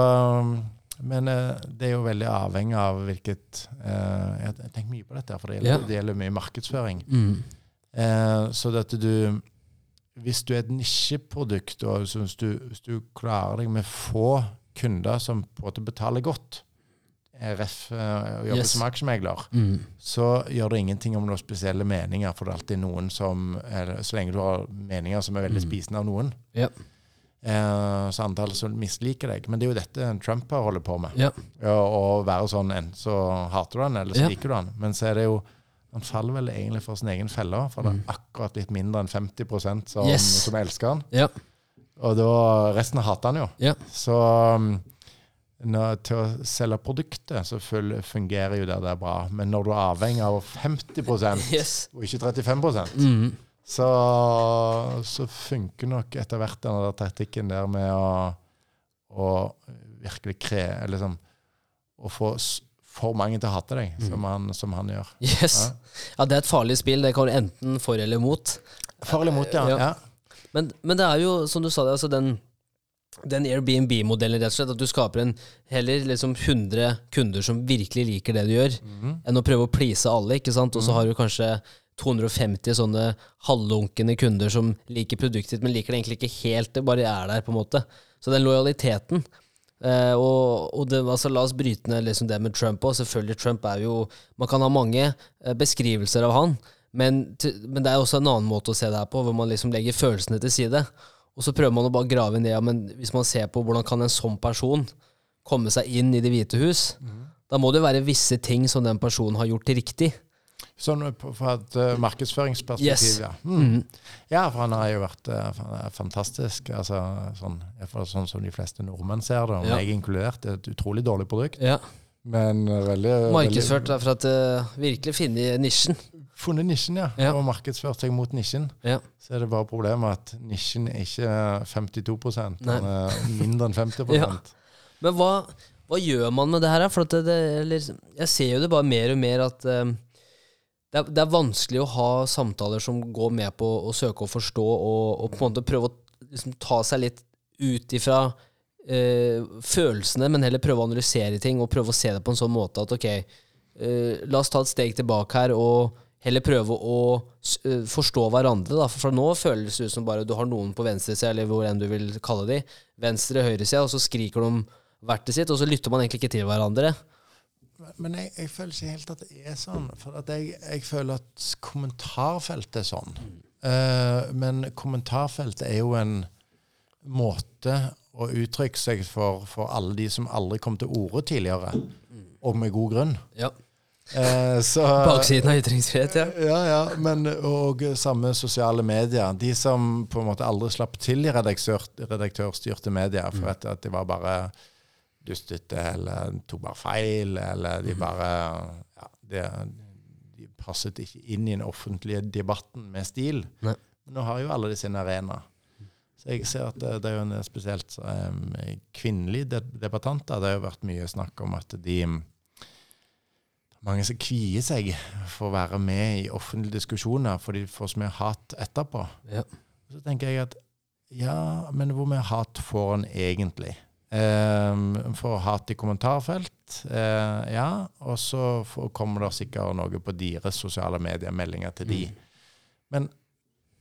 [SPEAKER 2] men eh, det er jo veldig avhengig av hvilket eh, Jeg tenker mye på dette, for det gjelder,
[SPEAKER 1] Ja.
[SPEAKER 2] det gjelder mye markedsføring.
[SPEAKER 1] Mm.
[SPEAKER 2] Eh, så at du Hvis du er et nisjeprodukt, og hvis, du, hvis du klarer deg med få kunder som på en måte betaler godt, ref og å jobbe
[SPEAKER 1] Yes.
[SPEAKER 2] som aksjemegler,
[SPEAKER 1] Mm.
[SPEAKER 2] så gjør det ingenting om noen spesielle meninger, for det er alltid noen som eller, Så lenge du har meninger som er veldig
[SPEAKER 1] Mm.
[SPEAKER 2] spisende av noen,
[SPEAKER 1] Ja.
[SPEAKER 2] eh, så antallet som misliker deg. Men det er jo dette Trump har holder på med.
[SPEAKER 1] Ja.
[SPEAKER 2] Ja, å være sånn en, så hater du han, eller så
[SPEAKER 1] Ja.
[SPEAKER 2] liker du han. Men så er det jo Han faller vel egentlig for sin egen felle, for det
[SPEAKER 1] Mm.
[SPEAKER 2] er akkurat litt mindre enn 50% som,
[SPEAKER 1] Yes.
[SPEAKER 2] som elsker han.
[SPEAKER 1] Ja.
[SPEAKER 2] Og da resten hater han jo.
[SPEAKER 1] Ja.
[SPEAKER 2] Så um, når, til å selge produktet, så fungerer jo det der bra. Men når du er avhengig av 50
[SPEAKER 1] Yes.
[SPEAKER 2] og ikke 35
[SPEAKER 1] Mm.
[SPEAKER 2] så, så funker nok etter hvert den der taktikken der med å, å virkelig kre... Eller liksom Å få for mange til å hate deg,
[SPEAKER 1] Mm.
[SPEAKER 2] som, han, som han gjør.
[SPEAKER 1] Yes.
[SPEAKER 2] Ja.
[SPEAKER 1] Ja, det er et farlig spill. Det kan du enten for eller mot.
[SPEAKER 2] For eller mot, ja.
[SPEAKER 1] Ja.
[SPEAKER 2] ja.
[SPEAKER 1] Men, men det er jo, som du sa, det, altså den, den Airbnb-modellen, rett og slett, at du skaper en heller liksom 100 kunder som virkelig liker det du gjør,
[SPEAKER 2] Mhm.
[SPEAKER 1] enn å prøve å please alle, ikke sant? Og så har du kanskje 250 sånne halvlunkne kunder som liker produktet ditt, men liker det egentlig ikke helt, det bare er der, på en måte. Så den lojaliteten Eh, og og det, altså, la oss bryte ned liksom det med Trump òg. Selvfølgelig, Trump er jo Man kan ha mange eh, beskrivelser av han, men, men det er også en annen måte å se det her på, hvor man liksom legger følelsene til side. Og så prøver man å bare grave ned ja, men hvis man ser på hvordan kan en sånn person komme seg inn i Det hvite hus, da må det være visse ting som den personen har gjort riktig.
[SPEAKER 2] Sånn fra et uh, markedsføringsperspektiv,
[SPEAKER 1] Yes.
[SPEAKER 2] ja. Mm. Ja, for han har jo vært uh, fantastisk. Altså, sånn, sånn som de fleste nordmenn ser det, og
[SPEAKER 1] Ja.
[SPEAKER 2] meg inkludert. Er et utrolig dårlig produkt,
[SPEAKER 1] Ja.
[SPEAKER 2] men uh, veldig
[SPEAKER 1] Markedsført er for at uh, virkelig finne nisjen.
[SPEAKER 2] Funnet nisjen, ja.
[SPEAKER 1] Ja.
[SPEAKER 2] Og markedsført seg mot nisjen.
[SPEAKER 1] Ja.
[SPEAKER 2] Så er det bare problemet at nisjen er ikke 52
[SPEAKER 1] Nei.
[SPEAKER 2] Den er mindre enn 50 (laughs)
[SPEAKER 1] Ja. Men hva, hva gjør man med det her? For at det, det, eller, jeg ser jo det bare mer og mer at eh, det, er, det er vanskelig å ha samtaler som går med på å søke å forstå og, og på en måte prøve å liksom, ta seg litt ut ifra uh, følelsene, men heller prøve å analysere ting og prøve å se det på en sånn måte at ok, uh, la oss ta et steg tilbake her og heller prøve å forstå hverandre. Da. For nå føles det ut som bare du har noen på venstresida, eller hvor enn du vil kalle de, venstre- høyresida, og så skriker de om hvert det sitt, og så lytter man egentlig ikke til hverandre.
[SPEAKER 2] Men jeg, jeg føler ikke helt at det er sånn. For at jeg, jeg føler at kommentarfeltet er sånn. Uh, men kommentarfeltet er jo en måte å uttrykke seg for, for alle de som aldri kom til orde tidligere, og med god grunn.
[SPEAKER 1] Ja.
[SPEAKER 2] Eh, så,
[SPEAKER 1] Baksiden av ytringsfrihet, ja.
[SPEAKER 2] ja, ja, men og samme sosiale medier. De som på en måte aldri slapp til i redaktør, redaktørstyrte medier, for at, at de var bare dustete, eller tok bare feil, eller de bare ja, de, de passet ikke inn i den offentlige debatten med stil.
[SPEAKER 1] Nei.
[SPEAKER 2] Men nå har jo alle de sin arena. Så jeg ser at det, det er jo en spesielt um, kvinnelige de- debattanter. Det har jo vært mye snakk om at de mange som kvier seg for å være med i offentlige diskusjoner, for de får så mye hat etterpå.
[SPEAKER 1] Ja.
[SPEAKER 2] Så tenker jeg at ja, men hvor mye hat får en egentlig? Um, får hat i kommentarfelt, uh, ja. Og så får, kommer det sikkert noe på deres sosiale medier, meldinger til de. Men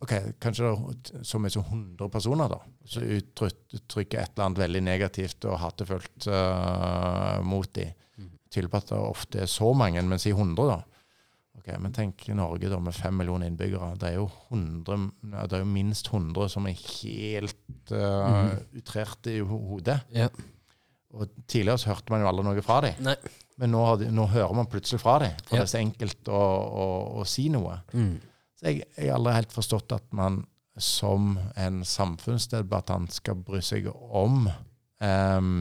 [SPEAKER 2] ok, kanskje det er så mye som 100 personer da, som uttrykker et eller annet veldig negativt og hatefullt uh, mot de.
[SPEAKER 1] Mm.
[SPEAKER 2] At det ofte er så mange, men si 100, da. Ok, Men tenk Norge da med fem millioner innbyggere. Det er jo, 100, det er jo minst 100 som er helt uh, utrert i hodet.
[SPEAKER 1] Ja.
[SPEAKER 2] Og Tidligere så hørte man jo aldri noe fra dem.
[SPEAKER 1] Nei.
[SPEAKER 2] Men nå, har de, nå hører man plutselig fra dem, for
[SPEAKER 1] Ja.
[SPEAKER 2] det er så enkelt å, å, å si noe.
[SPEAKER 1] Mm.
[SPEAKER 2] Så jeg, jeg har aldri helt forstått at man som en samfunnsdebattant skal bry seg om um,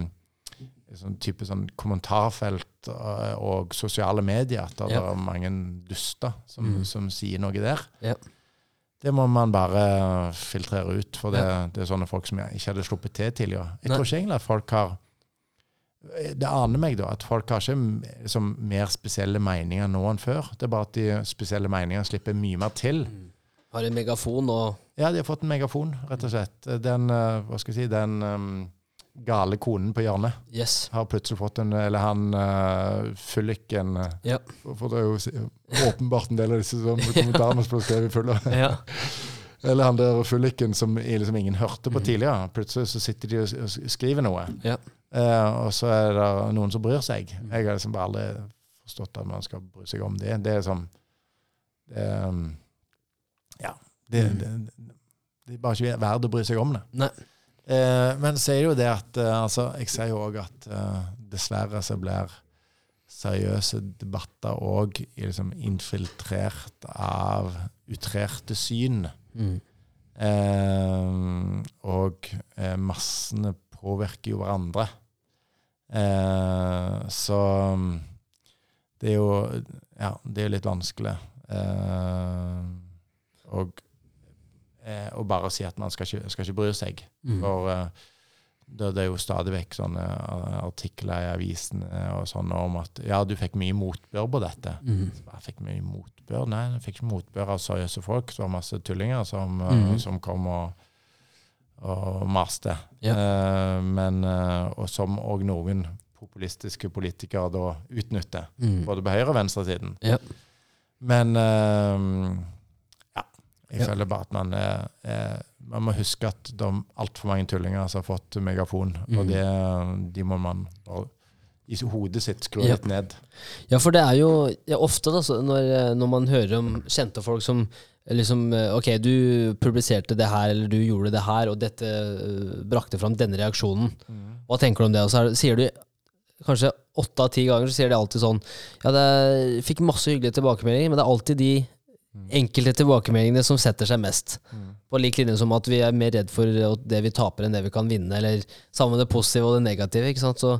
[SPEAKER 2] sånn type sånn kommentarfelt og, og sosiale medier. At det
[SPEAKER 1] Ja.
[SPEAKER 2] er mange duster som,
[SPEAKER 1] Mm.
[SPEAKER 2] som sier noe der.
[SPEAKER 1] Ja.
[SPEAKER 2] Det må man bare filtrere ut, for det,
[SPEAKER 1] Ja.
[SPEAKER 2] det er sånne folk som jeg ikke hadde sluppet til tidligere. Jeg
[SPEAKER 1] Nei.
[SPEAKER 2] tror ikke egentlig at folk har Det aner meg da at folk har ikke liksom, mer spesielle meninger nå enn før. Det er bare at de spesielle meningene slipper mye mer til.
[SPEAKER 1] Har en megafon og
[SPEAKER 2] Ja, de har fått en megafon, rett og slett. Den, eh, hva skal jeg si, den um, gale konen på hjørnet
[SPEAKER 1] Yes.
[SPEAKER 2] har plutselig fått en Eller han uh, fylliken eh,
[SPEAKER 1] Ja.
[SPEAKER 2] for, det er jo åpenbart en del av disse som (laughs) kommentarene som ble skrevet fulle.
[SPEAKER 1] Ja. (laughs)
[SPEAKER 2] Eller han der fylliken som liksom ingen hørte på
[SPEAKER 1] Mhm.
[SPEAKER 2] tidligere. Plutselig så sitter de og skriver noe,
[SPEAKER 1] Ja.
[SPEAKER 2] Uh, og så er det noen som bryr seg.
[SPEAKER 1] Mhm.
[SPEAKER 2] Jeg har liksom bare aldri forstått at man skal bry seg om det. Det er som det, er, um, Ja. Det,
[SPEAKER 1] det,
[SPEAKER 2] det, det er bare ikke verdt å bry seg om det.
[SPEAKER 1] Nei.
[SPEAKER 2] Eh, men så er det jo det at eh, altså, Jeg sier jo òg at eh, dessverre så blir seriøse debatter òg liksom infiltrert av utrerte syn.
[SPEAKER 1] Mm.
[SPEAKER 2] Eh, og eh, massene påvirker jo hverandre. Eh, så det er jo Ja, det er litt vanskelig. Eh, og eh, å bare si at man skal ikke, skal ikke bry seg.
[SPEAKER 1] Mm.
[SPEAKER 2] For eh, det, det er jo stadig vekk sånne eh, artikler i avisen og sånne om at ja, du fikk mye motbør på dette.
[SPEAKER 1] Mm.
[SPEAKER 2] Jeg fikk mye motbør. Nei, jeg fikk ikke motbør av seriøse folk. Det var masse tullinger som,
[SPEAKER 1] mm.
[SPEAKER 2] Som kom og, og maste.
[SPEAKER 1] Yeah.
[SPEAKER 2] Eh, men, og som òg noen populistiske politikere da utnytter.
[SPEAKER 1] Mm.
[SPEAKER 2] Både på høyre- og venstresiden.
[SPEAKER 1] Yeah.
[SPEAKER 2] Men eh. Jeg føler bare at man eh, eh, Man må huske at det er altfor mange tullinger som har fått megafon.
[SPEAKER 1] mm.
[SPEAKER 2] Og det, de må man bare i hodet sitt skru litt ned.
[SPEAKER 1] Ja, for det er jo ja, ofte da, så når, når man hører om kjente folk som liksom eh, Ok, du publiserte det her, eller du gjorde det her, og dette eh, brakte fram denne reaksjonen. Hva tenker du om det? Og så er, sier du kanskje åtte av ti ganger så sier de alltid sånn Ja, det er, fikk masse hyggelige tilbakemeldinger, men det er alltid de enkelte tilbakemeldingene som setter seg mest. På lik linje som at vi er mer redd for det vi taper enn det vi kan vinne, eller sammen med det positive og det negative. ikke sant? Så,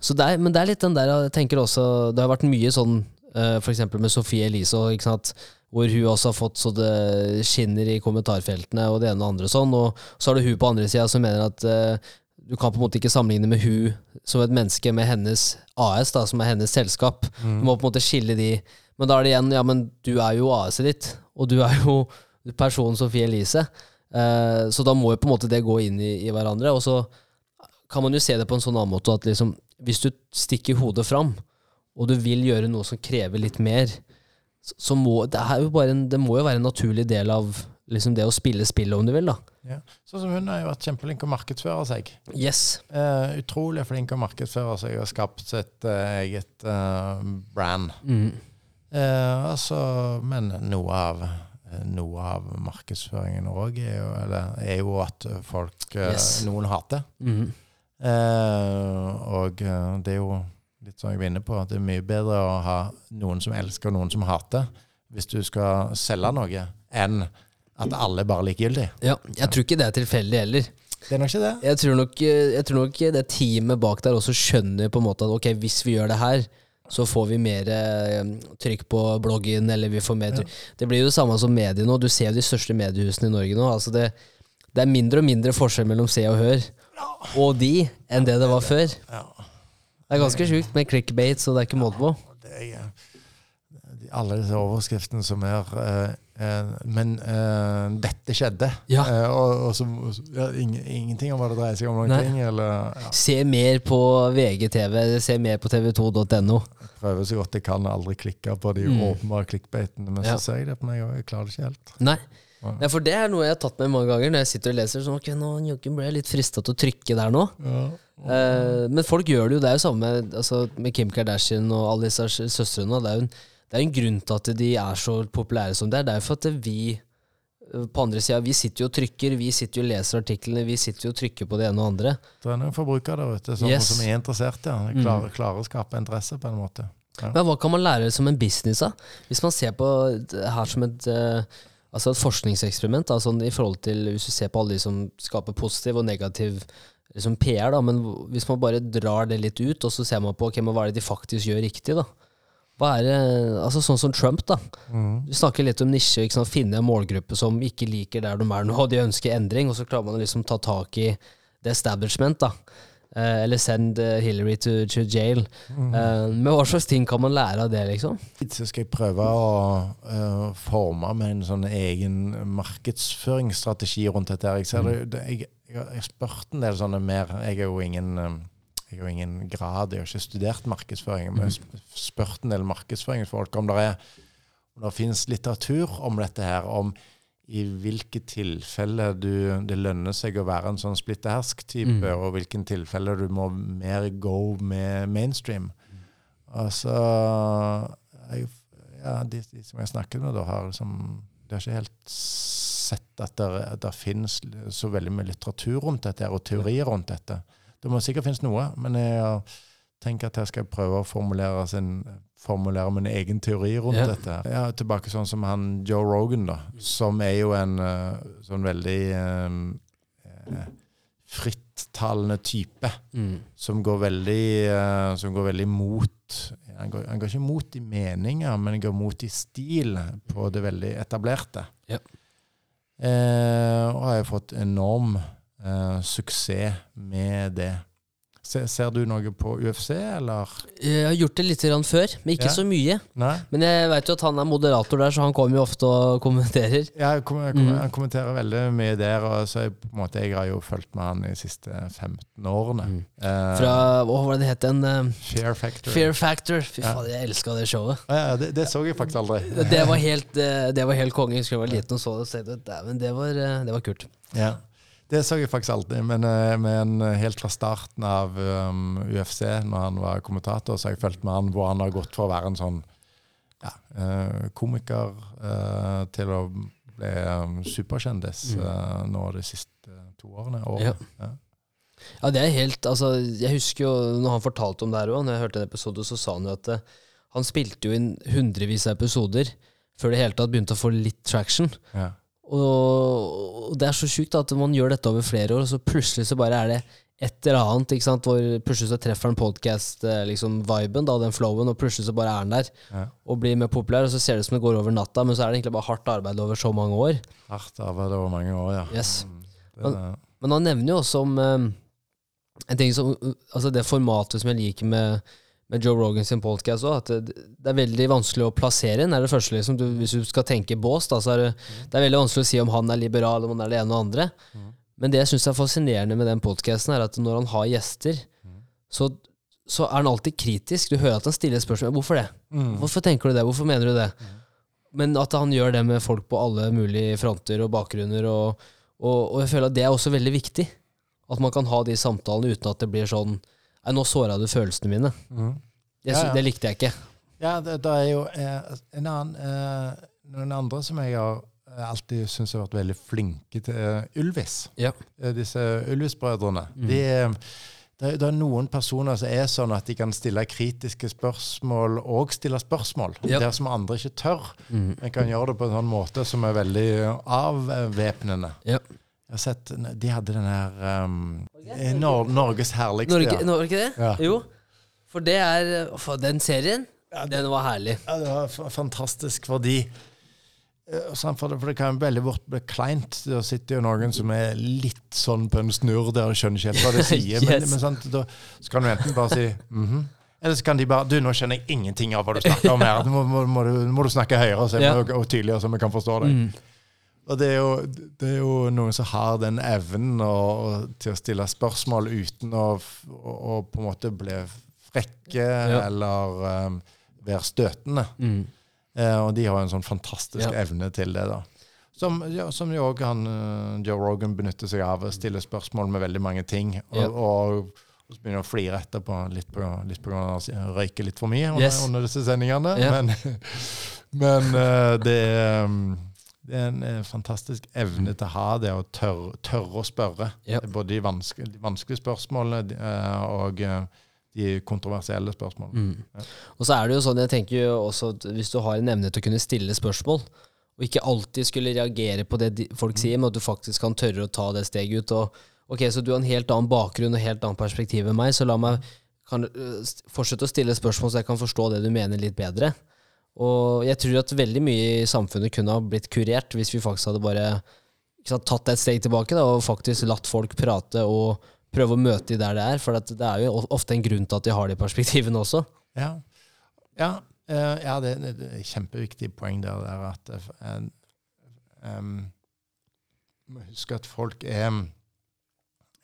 [SPEAKER 1] så det er, men det er litt den der jeg tenker også Det har vært mye sånn uh, f.eks. med Sofie Elise, ikke sant? hvor hun også har fått så det skinner i kommentarfeltene og det ene og andre sånn. Og så har du hun på andre sida som mener at eh, du kan på en måte ikke sammenligne med hun som et menneske med hennes AS, da, som er hennes selskap. Du må på en måte skille de. Men da er det igjen, ja, men du er jo AS-et ditt, og du er jo personen Sofie Elise. Eh, så da må jo på en måte det gå inn i, i hverandre. Og så kan man jo se det på en sånn annen måte at liksom, hvis du stikker hodet fram, og du vil gjøre noe som krever litt mer, så, så må det, er jo bare en, det må jo være en naturlig del av liksom det å spille spillet, om du vil. da.
[SPEAKER 2] Ja. Sånn som hun har jo vært kjempeflink å markedsføre seg.
[SPEAKER 1] Yes.
[SPEAKER 2] Eh, utrolig flink å markedsføre seg og skapt sitt eh, eget eh, brand.
[SPEAKER 1] Mm.
[SPEAKER 2] Eh, altså, men noe av, eh, noe av markedsføringen òg er, er jo at folk eh,
[SPEAKER 1] Yes.
[SPEAKER 2] Noen hater.
[SPEAKER 1] Mm.
[SPEAKER 2] Eh, og eh, det er jo litt sånn jeg var inne på, at det er mye bedre å ha noen som elsker, og noen som hater, hvis du skal selge noe, enn at alle er bare likegyldige.
[SPEAKER 1] Ja, jeg tror ikke det er tilfeldig heller.
[SPEAKER 2] Det er nok ikke det.
[SPEAKER 1] Jeg tror, nok, jeg tror nok det teamet bak der også skjønner på en måte at ok, hvis vi gjør det her, så får vi mer eh, trykk på bloggen, eller vi får mer trykk. Det blir jo det samme som medier nå. Du ser jo de største mediehusene i Norge nå. Altså det, det er mindre og mindre forskjell mellom Se og Hør og de enn det det var før. Det er ganske sjukt med clickbait, så det er ikke måte på.
[SPEAKER 2] Det er, alle disse overskriftene som er eh, eh, men eh, dette skjedde.
[SPEAKER 1] Ja.
[SPEAKER 2] Eh, og, og så, ja, ing- ingenting om hva det dreier seg om. noen ting, eller ja,
[SPEAKER 1] Se mer på VGTV, se mer på tv2.no.
[SPEAKER 2] Prøver så godt jeg kan, aldri klikke på de
[SPEAKER 1] Mm.
[SPEAKER 2] åpenbare klikkbeitene. Men så ser jeg det på meg òg, jeg klarer det ikke helt.
[SPEAKER 1] Nei. Nei, for det er noe jeg har tatt med mange ganger når jeg sitter og leser. Sånn, ok, nå ble jeg litt frista til å trykke der nå. Eh, men folk gjør det jo. Det er jo samme med, altså, med Kim Kardashian og alle disse søstrene. Det er jo en, det er en grunn til at de er så populære som det er. Det er jo for at vi eh, på andre sida, vi sitter jo og trykker, vi sitter jo og leser artiklene, vi sitter jo og trykker på det ene og andre.
[SPEAKER 2] Det er noen forbrukere der ute som,
[SPEAKER 1] Yes.
[SPEAKER 2] som er interessert, ja. Klarer, klarer å skape interesse på en måte. Ja.
[SPEAKER 1] Men hva kan man lære som en business, da? Hvis man ser på her som et, eh, altså et forskningseksperiment, sånn i forhold til hvis du ser på alle de som skaper positiv og negativ liksom PR, da, men hvis man bare drar det litt ut, og så ser man på okay, hva er det de faktisk gjør riktig, da? Hva er det, altså Sånn som Trump, da.
[SPEAKER 2] Mm.
[SPEAKER 1] Vi snakker litt om nisje, ikke sant? finne en målgruppe som ikke liker der de er nå, og de ønsker endring, og så klarer man å liksom ta tak i det establishment, da. Eh, eller send eh, Hillary to, to jail.
[SPEAKER 2] Mm.
[SPEAKER 1] Eh, men hva slags ting kan man lære av det, liksom?
[SPEAKER 2] Så skal jeg prøve å uh, forme med en sånn egen markedsføringsstrategi rundt dette. Jeg, ser mm. det, jeg, jeg, har- jeg har spurt en del sånne mer Jeg er jo ingen eh, jeg har ingen grad, jeg har ikke studert markedsføring, men jeg har sp- spurt en del markedsføringsfolk om det er om det finnes litteratur om dette her, om i hvilke tilfeller du, det lønner seg å være en sånn splitte-hersk-type,
[SPEAKER 1] Mm.
[SPEAKER 2] og hvilke tilfeller du må mer go med mainstream. Altså jeg, ja, de, de som jeg snakket med, da, har liksom De har ikke helt sett at det, at det finnes så veldig mye litteratur rundt dette, og teorier rundt dette. Det må sikkert finnes noe, men jeg tenker at jeg skal prøve å formulere, sin, formulere min egen teori rundt
[SPEAKER 1] yeah.
[SPEAKER 2] dette. Ja, tilbake sånn som han Joe Rogan, da, som er jo en eh, sånn veldig eh, eh, frittalende type som går veldig eh, Som går veldig mot han går, han går ikke mot i meninger, men han går mot i stil på det veldig etablerte.
[SPEAKER 1] Ja.
[SPEAKER 2] Eh, og har jo fått enorm eh, suksess med det. Se, ser du noe på UFC, eller?
[SPEAKER 1] Jeg har gjort det litt før, men ikke
[SPEAKER 2] Ja.
[SPEAKER 1] så mye.
[SPEAKER 2] Nei?
[SPEAKER 1] Men jeg veit jo at han er moderator der, så han kommer jo ofte og kommenterer.
[SPEAKER 2] Ja, kom, kom,
[SPEAKER 1] Mm.
[SPEAKER 2] Han kommenterer veldig mye der, og så jeg, på en måte, jeg har jo fulgt med han de siste 15 årene.
[SPEAKER 1] Mm.
[SPEAKER 2] Eh,
[SPEAKER 1] Fra Hva var det det het? igjen? eh,
[SPEAKER 2] Fear Factor.
[SPEAKER 1] Fear Factor. Fy
[SPEAKER 2] Ja.
[SPEAKER 1] faen, jeg elska det showet.
[SPEAKER 2] Ja, det, det så jeg faktisk aldri.
[SPEAKER 1] Det var helt, det var helt konge. Jeg husker jeg var liten og så det. det var, det var kult.
[SPEAKER 2] Ja. Det så jeg faktisk alltid, men, eh, men helt fra starten av um, UFC, når han var kommentator, så har jeg fulgt med han hvor han har gått fra å være en sånn ja, eh, komiker uh, til å bli um, superkjendis eh, nå de siste to årene. Og,
[SPEAKER 1] Ja.
[SPEAKER 2] ja.
[SPEAKER 1] Ja, det er helt Altså, jeg husker jo når han fortalte om det her òg, når jeg hørte en episode, så sa han jo at uh, han spilte jo inn hundrevis av episoder før det hele tatt begynte å få litt traction.
[SPEAKER 2] Ja.
[SPEAKER 1] Og, det er så sjukt at man gjør dette over flere år, og så plutselig så bare er det et eller annet, ikke sant, hvor plutselig så treffer han podcast-viben, liksom, viben da, den flowen, og plutselig så bare er han der
[SPEAKER 2] Ja.
[SPEAKER 1] og blir mer populær, og så ser det ut som det går over natta, men så er det egentlig bare hardt arbeid over så mange år.
[SPEAKER 2] Hardt arbeid over mange år, ja.
[SPEAKER 1] Yes.
[SPEAKER 2] Mm, Det,
[SPEAKER 1] Men han nevner jo også om eh, en ting som Altså det formatet som jeg liker med, med Joe Rogan sin podcast òg, at det, er veldig vanskelig å plassere en. er det første liksom, du, Hvis du skal tenke bås, da, så er det, det er veldig vanskelig å si om han er liberal, om han er det ene og andre.
[SPEAKER 2] Mm.
[SPEAKER 1] Men det jeg syns er fascinerende med den podcasten, er at når han har gjester,
[SPEAKER 2] Mm.
[SPEAKER 1] så, så er han alltid kritisk. Du hører at han stiller spørsmål. Hvorfor det?
[SPEAKER 2] Mm.
[SPEAKER 1] Hvorfor tenker du det? Hvorfor mener du det? Men at han gjør det med folk på alle mulige fronter og bakgrunner, og, og, og jeg føler at det er også veldig viktig. At man kan ha de samtalene uten at det blir sånn Nei, nå såra du følelsene mine.
[SPEAKER 2] Mm.
[SPEAKER 1] Det,
[SPEAKER 2] Ja, ja.
[SPEAKER 1] det likte jeg ikke.
[SPEAKER 2] Ja, det, det er jo eh, en annen eh, Noen andre som jeg har eh, alltid syns har vært veldig flinke til uh, Ylvis.
[SPEAKER 1] Ja.
[SPEAKER 2] Uh, disse Ylvis-brødrene.
[SPEAKER 1] Mm.
[SPEAKER 2] De, eh, det, det er noen personer som er sånn at de kan stille kritiske spørsmål og stille spørsmål.
[SPEAKER 1] Ja.
[SPEAKER 2] Der som andre ikke tør.
[SPEAKER 1] Mm.
[SPEAKER 2] En kan gjøre det på en sånn måte som er veldig avvæpnende.
[SPEAKER 1] Ja.
[SPEAKER 2] Jeg har sett, De hadde den her um, Nor Norges herligste
[SPEAKER 1] Norge,
[SPEAKER 2] ja.
[SPEAKER 1] Norge det?
[SPEAKER 2] Ja.
[SPEAKER 1] Jo. For det er for Den serien, den var herlig.
[SPEAKER 2] Ja, det var fantastisk fordi eh, for, det, for det kan veldig fort bli kleint. Der sitter jo noen som er litt sånn på en snurr der og skjønner ikke helt hva de (laughs) sier. Men,
[SPEAKER 1] Yes.
[SPEAKER 2] men sant, da så kan du enten bare si mhm, Eller så kan de bare Du, nå skjønner jeg ingenting av hva du snakker om her. Nå må, må, må, du, må du snakke høyere så,
[SPEAKER 1] Ja.
[SPEAKER 2] og, og tydeligere, så vi kan forstå deg.
[SPEAKER 1] Mm.
[SPEAKER 2] Og det er, jo, det er jo noen som har den evnen å- til å stille spørsmål uten å, å, på en måte bli frekke eller um, være støtende.
[SPEAKER 1] Mm.
[SPEAKER 2] Eh, og de har en sånn fantastisk
[SPEAKER 1] Ja.
[SPEAKER 2] evne til det, da. Som, ja, som jo òg han eh, Joe Rogan benytter seg av. å Stille spørsmål med veldig mange ting. Og,
[SPEAKER 1] Ja.
[SPEAKER 2] og, og så begynner å flire etterpå, litt på, litt på grunn av at han røyker litt for mye under,
[SPEAKER 1] Yes.
[SPEAKER 2] under disse sendingene.
[SPEAKER 1] Ja.
[SPEAKER 2] Men, (laughs) men uh, det um, det er en eh, fantastisk evne til å ha det, å tørre, tørre å spørre.
[SPEAKER 1] Yep.
[SPEAKER 2] Både de vanskelige, de vanskelige spørsmålene eh, og eh, de kontroversielle spørsmålene.
[SPEAKER 1] Mm.
[SPEAKER 2] Ja.
[SPEAKER 1] Og så er det jo sånn, jeg tenker jo også at hvis du har en evne til å kunne stille spørsmål, og ikke alltid skulle reagere på det de- folk sier, men at du faktisk kan tørre å ta det steget ut. og Ok, så du har en helt annen bakgrunn og helt annet perspektiv enn meg, så la meg kan, fortsette å stille spørsmål så jeg kan forstå det du mener litt bedre. Og jeg tror at veldig mye i samfunnet kunne ha blitt kurert hvis vi faktisk hadde bare sant, tatt et steg tilbake da, og faktisk latt folk prate og prøve å møte de der det er. For at det er jo ofte en grunn til at de har de perspektivene også.
[SPEAKER 2] Ja, ja, eh, ja det, er et kjempeviktig poeng der, der at eh, en, em, må at folk er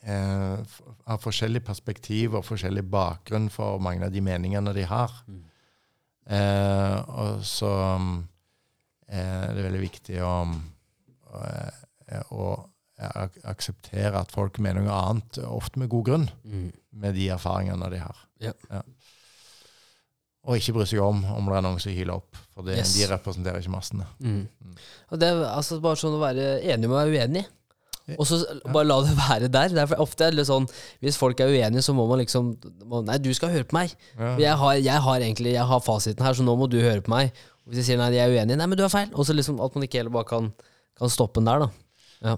[SPEAKER 2] eh, har forskjellig perspektiv og forskjellig bakgrunn for mange av de meningene de har.
[SPEAKER 1] Mm.
[SPEAKER 2] Eh, og så um, eh, det er veldig viktig å, å, eh, å akseptere at folk mener noe annet, ofte med god grunn,
[SPEAKER 1] Mm.
[SPEAKER 2] med de erfaringene de har.
[SPEAKER 1] Ja.
[SPEAKER 2] Og ikke bry seg om om det er noen som hyler opp, for det,
[SPEAKER 1] Yes.
[SPEAKER 2] de representerer ikke massene.
[SPEAKER 1] Mm.
[SPEAKER 2] Mm.
[SPEAKER 1] Og det er altså bare sånn å være enig med å være uenig.
[SPEAKER 2] Ja.
[SPEAKER 1] Og så bare la det (laughs) være der. Det er ofte er det sånn Hvis folk er uenige, så må man liksom må, Nei, du skal høre på meg. Jeg har, jeg har egentlig Jeg har fasiten her, så nå må du høre på meg. Og hvis de sier nei, de er uenige, nei, men du har feil. Og så liksom at man ikke heller bare kan, kan stoppe den der, da.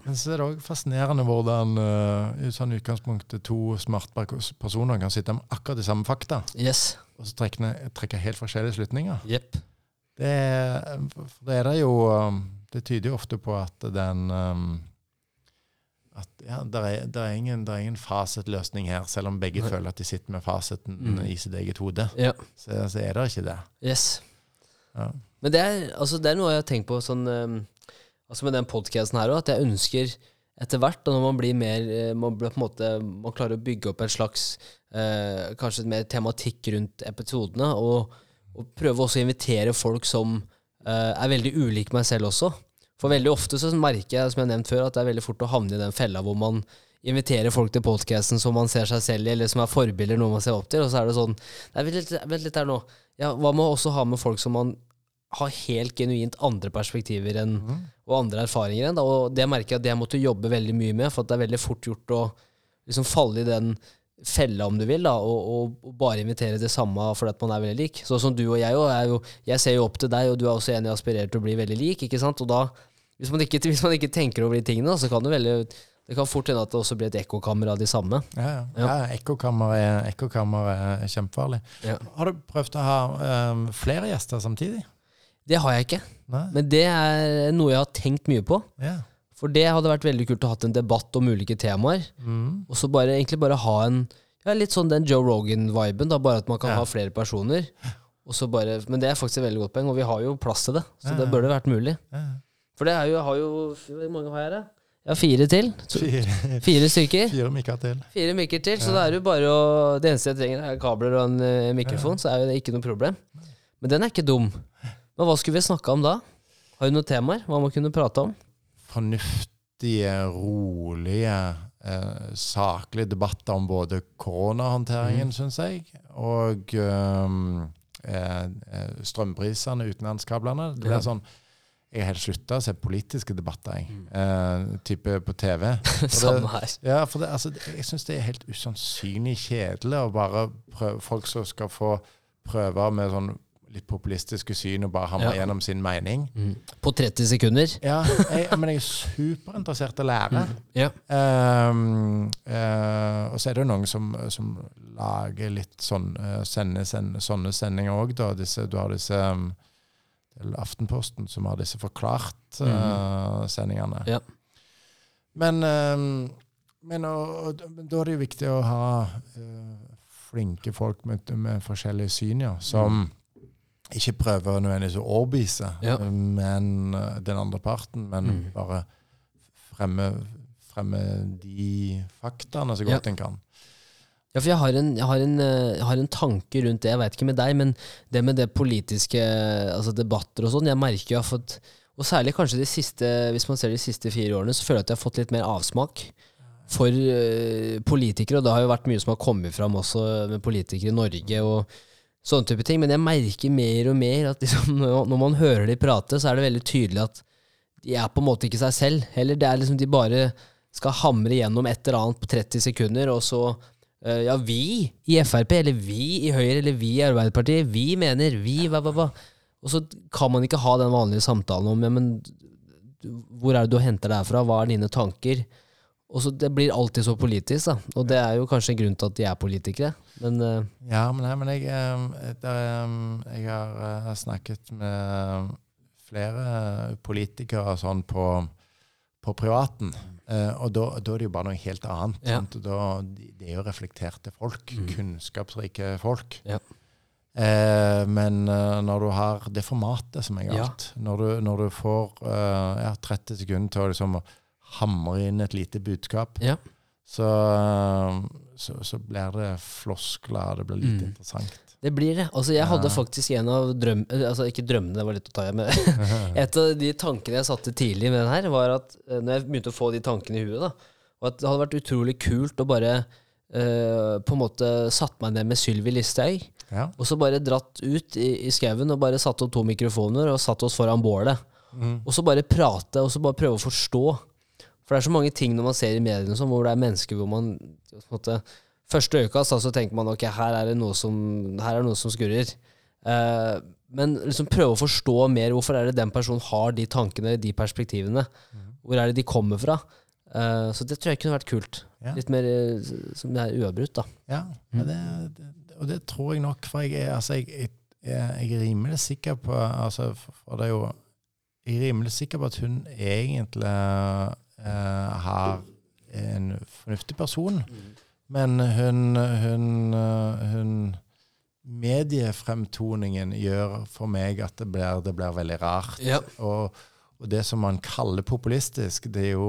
[SPEAKER 2] Men så er det òg fascinerende hvordan uh, i sånn utgangspunktet to smarte personer kan sitte med akkurat de samme fakta,
[SPEAKER 1] Yes.
[SPEAKER 2] og så trekke, trekke helt forskjellige slutninger.
[SPEAKER 1] Yep.
[SPEAKER 2] Det, det er det jo um, Det tyder jo ofte på at den um, at ja, det er, er, ingen, ingen fasitløsning her, selv om begge
[SPEAKER 1] Nei.
[SPEAKER 2] føler at de sitter med fasiten
[SPEAKER 1] Mm.
[SPEAKER 2] i sitt eget hode.
[SPEAKER 1] Ja.
[SPEAKER 2] Så, så er det ikke det.
[SPEAKER 1] Yes.
[SPEAKER 2] Ja.
[SPEAKER 1] Men det er, altså, det er noe jeg har tenkt på sånn, um, altså med den podcasten her òg, at jeg ønsker etter hvert, da når man blir mer eh, Man blir måte Man klarer å bygge opp en slags uh, Kanskje mer tematikk rundt episodene, og, og prøve også å invitere folk som uh, er veldig ulike meg selv også. For veldig ofte så merker jeg, som jeg har nevnt før, at det er veldig fort å havne i den fella hvor man inviterer folk til podcasten som man ser seg selv i, eller som er forbilder, noe man ser opp til, og så er det sånn Nei, vent litt, vent litt her nå. Ja, hva med å også ha med folk som man har helt genuint andre perspektiver enn,
[SPEAKER 2] mm.
[SPEAKER 1] og andre erfaringer enn? Da. Og det merker jeg at jeg måtte jobbe veldig mye med, for det er veldig fort gjort å liksom falle i den fella, om du vil, da, og, og, bare invitere det samme fordi at man er veldig lik. Sånn som du og jeg jo- Jeg ser jo opp til deg, og du er også enig aspirert aspirerer til å bli veldig lik. ikke sant? Og da, hvis man ikke, hvis man ikke tenker over de tingene, så kan det veldig det kan fort hende at det også blir et ekkokammer av de samme.
[SPEAKER 2] Ja, ja.
[SPEAKER 1] Ja.
[SPEAKER 2] ja ekkokammer er, ekkokammer er kjempefarlig.
[SPEAKER 1] Ja.
[SPEAKER 2] Har du prøvd å ha um, flere gjester samtidig?
[SPEAKER 1] Det har jeg ikke,
[SPEAKER 2] Nei?
[SPEAKER 1] men det er noe jeg har tenkt mye på.
[SPEAKER 2] Ja.
[SPEAKER 1] For det hadde vært veldig kult å ha en debatt om ulike temaer.
[SPEAKER 2] Mm.
[SPEAKER 1] Og så bare, egentlig bare ha en ja, Litt sånn den Joe Rogan-viben, da, bare at man kan
[SPEAKER 2] Ja.
[SPEAKER 1] ha flere personer. Bare, men det er faktisk et veldig godt poeng, og vi har jo plass til det. Så
[SPEAKER 2] Ja,
[SPEAKER 1] det burde vært mulig.
[SPEAKER 2] Ja.
[SPEAKER 1] For det er jo, har jo Hvor mange har jeg her, da? Har fire til.
[SPEAKER 2] Fire, (laughs)
[SPEAKER 1] fire stykker.
[SPEAKER 2] fire mikker til.
[SPEAKER 1] Fire mikker til, så
[SPEAKER 2] Ja.
[SPEAKER 1] det er jo bare å Det eneste jeg trenger, er kabler og en uh, mikrofon, så er det ikke noe problem. Men den er ikke dum. Men hva skulle vi snakka om da? Har du noen temaer? Hva man kunne prate om?
[SPEAKER 2] Fornuftige, rolige, eh, saklige debatter om både koronahåndteringen,
[SPEAKER 1] Mm.
[SPEAKER 2] syns jeg, og eh, eh, strømprisene, utenlandskablene. Det blir
[SPEAKER 1] Ja.
[SPEAKER 2] sånn Jeg har helt slutta å se politiske debatter, jeg.
[SPEAKER 1] Mm.
[SPEAKER 2] Eh, type på TV. (laughs)
[SPEAKER 1] Samme her.
[SPEAKER 2] Ja, for det, altså, jeg syns det er helt usannsynlig kjedelig å bare prøve folk som skal få prøve med sånn litt populistiske syn og bare hamre
[SPEAKER 1] Ja.
[SPEAKER 2] gjennom sin mening.
[SPEAKER 1] Mm. På 30 sekunder.
[SPEAKER 2] Ja, jeg, men jeg er superinteressert i å lære.
[SPEAKER 1] Ja.
[SPEAKER 2] Um, uh, og så er det jo noen som, som lager litt sånn uh, sende, send, sånne sendinger òg, da. Disse, du har disse um, eller Aftenposten som har disse forklart-sendingene.
[SPEAKER 1] Ja.
[SPEAKER 2] Men, um, men og, og, da er det jo viktig å ha eh, flinke folk med, med forskjellige syn, ja, som ikke prøve nødvendigvis å overbevise
[SPEAKER 1] Ja.
[SPEAKER 2] men, eh, den andre parten, men
[SPEAKER 1] Mm.
[SPEAKER 2] bare fremme, fremme de faktaene så
[SPEAKER 1] Ja.
[SPEAKER 2] godt en kan.
[SPEAKER 1] Ja, for jeg har en, jeg har en, eh, jeg har en tanke rundt det, jeg veit ikke med deg, men det med det politiske altså debatter og sånn, jeg merker jeg har fått Og særlig kanskje de siste, hvis man ser de siste fire årene, så føler jeg at jeg har fått litt mer avsmak for eh, politikere, og det har jo vært mye som har kommet fram også med politikere i Norge og sånne type ting, men jeg merker mer og mer at liksom, (laughs) når man hører de prate, så er det veldig tydelig at de er på en måte ikke seg selv. Heller det er liksom de bare skal hamre gjennom et eller annet på 30 sekunder, og så eh, Ja, vi i Frp, eller vi i Høyre, eller vi i Arbeiderpartiet, vi mener, vi, hva, hva, hva. Og så kan man ikke ha den vanlige samtalen om ja, men hvor er det du henter det her fra, hva er dine tanker? Og så Det blir alltid så politisk, da. Og det er jo kanskje en grunn til at de er politikere. Men uh,
[SPEAKER 2] Ja, men, nei, men jeg, eh, eh, jeg har snakket med flere politikere sånn på, på privaten. Og da, da er det jo bare noe helt annet.
[SPEAKER 1] Ja.
[SPEAKER 2] Da, de, de er jo reflekterte folk. Kunnskapsrike folk.
[SPEAKER 1] Ja.
[SPEAKER 2] Eh, men når du har det formatet som er
[SPEAKER 1] Ja.
[SPEAKER 2] galt, når, du, når du får eh, ja, 30 sekunder til å liksom hamre inn et lite budskap,
[SPEAKER 1] Ja.
[SPEAKER 2] så, så, så blir det floskler, det blir lite
[SPEAKER 1] Mm.
[SPEAKER 2] interessant.
[SPEAKER 1] det blir det. Altså, jeg hadde faktisk en av drøm... eh, Altså, ikke drømmene, det var litt å ta i, men (laughs) et av de tankene jeg satte tidlig med den her, var at eh, når jeg begynte å få de tankene i huet, da, og at det hadde vært utrolig kult å bare Uh, på en måte satt meg ned med Sylvi Listhaug,
[SPEAKER 2] Ja.
[SPEAKER 1] og så bare dratt ut i, i skauen og bare satt opp to mikrofoner og satt oss foran bålet.
[SPEAKER 2] Mm.
[SPEAKER 1] Og så bare prate, og så bare prøve å forstå. For det er så mange ting når man ser i mediene sånn, hvor det er mennesker hvor man måte, Første øyekast så tenker man ok, her er det noe som, her er det noe som skurrer. Eh, men liksom prøve å forstå mer hvorfor er det den personen har de tankene, de perspektivene. Hvor er det de kommer fra? Eh, så det tror jeg kunne vært kult.
[SPEAKER 2] Ja.
[SPEAKER 1] Litt mer eh, som det er uavbrutt, da.
[SPEAKER 2] Ja, det, det, og det tror jeg nok, for jeg er, altså, jeg, jeg, jeg er rimelig sikker på altså, For det er jo Jeg er rimelig sikker på at hun egentlig eh, har en fornuftig person. Men hun, hun, eh, hun Mediefremtoningen gjør for meg at det blir, det blir veldig rart.
[SPEAKER 1] Ja.
[SPEAKER 2] Og, og det som man kaller populistisk, det er jo